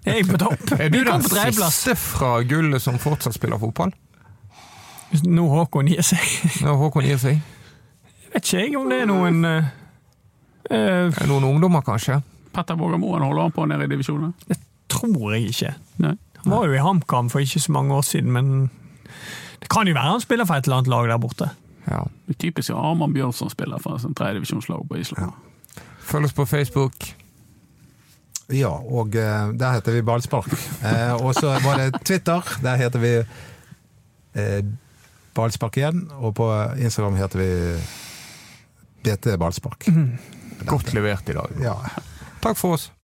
Er jeg på topp? Er du den siste fra gullet som fortsatt spiller fotball? Nå Håkon gir seg. Nå Håkon gir seg? Jeg Vet ikke jeg om det er noen eh, eh, Er Noen ungdommer, kanskje? Petter Vågermoen holder han på nede i divisjonen? Det Tror jeg ikke. Nei. Han var jo i HamKam for ikke så mange år siden, men det kan jo være han spiller for et eller annet lag der borte. Ja. Det er Typisk Arman Bjørnson spiller for et tredjedivisjonslag på Island. Følg oss på Facebook. Ja, og eh, der heter vi Ballspark. Eh, og så var det Twitter. Der heter vi eh, Ballspark igjen. Og på Instagram heter vi BT Ballspark. Godt levert i dag. Ja. Takk for oss.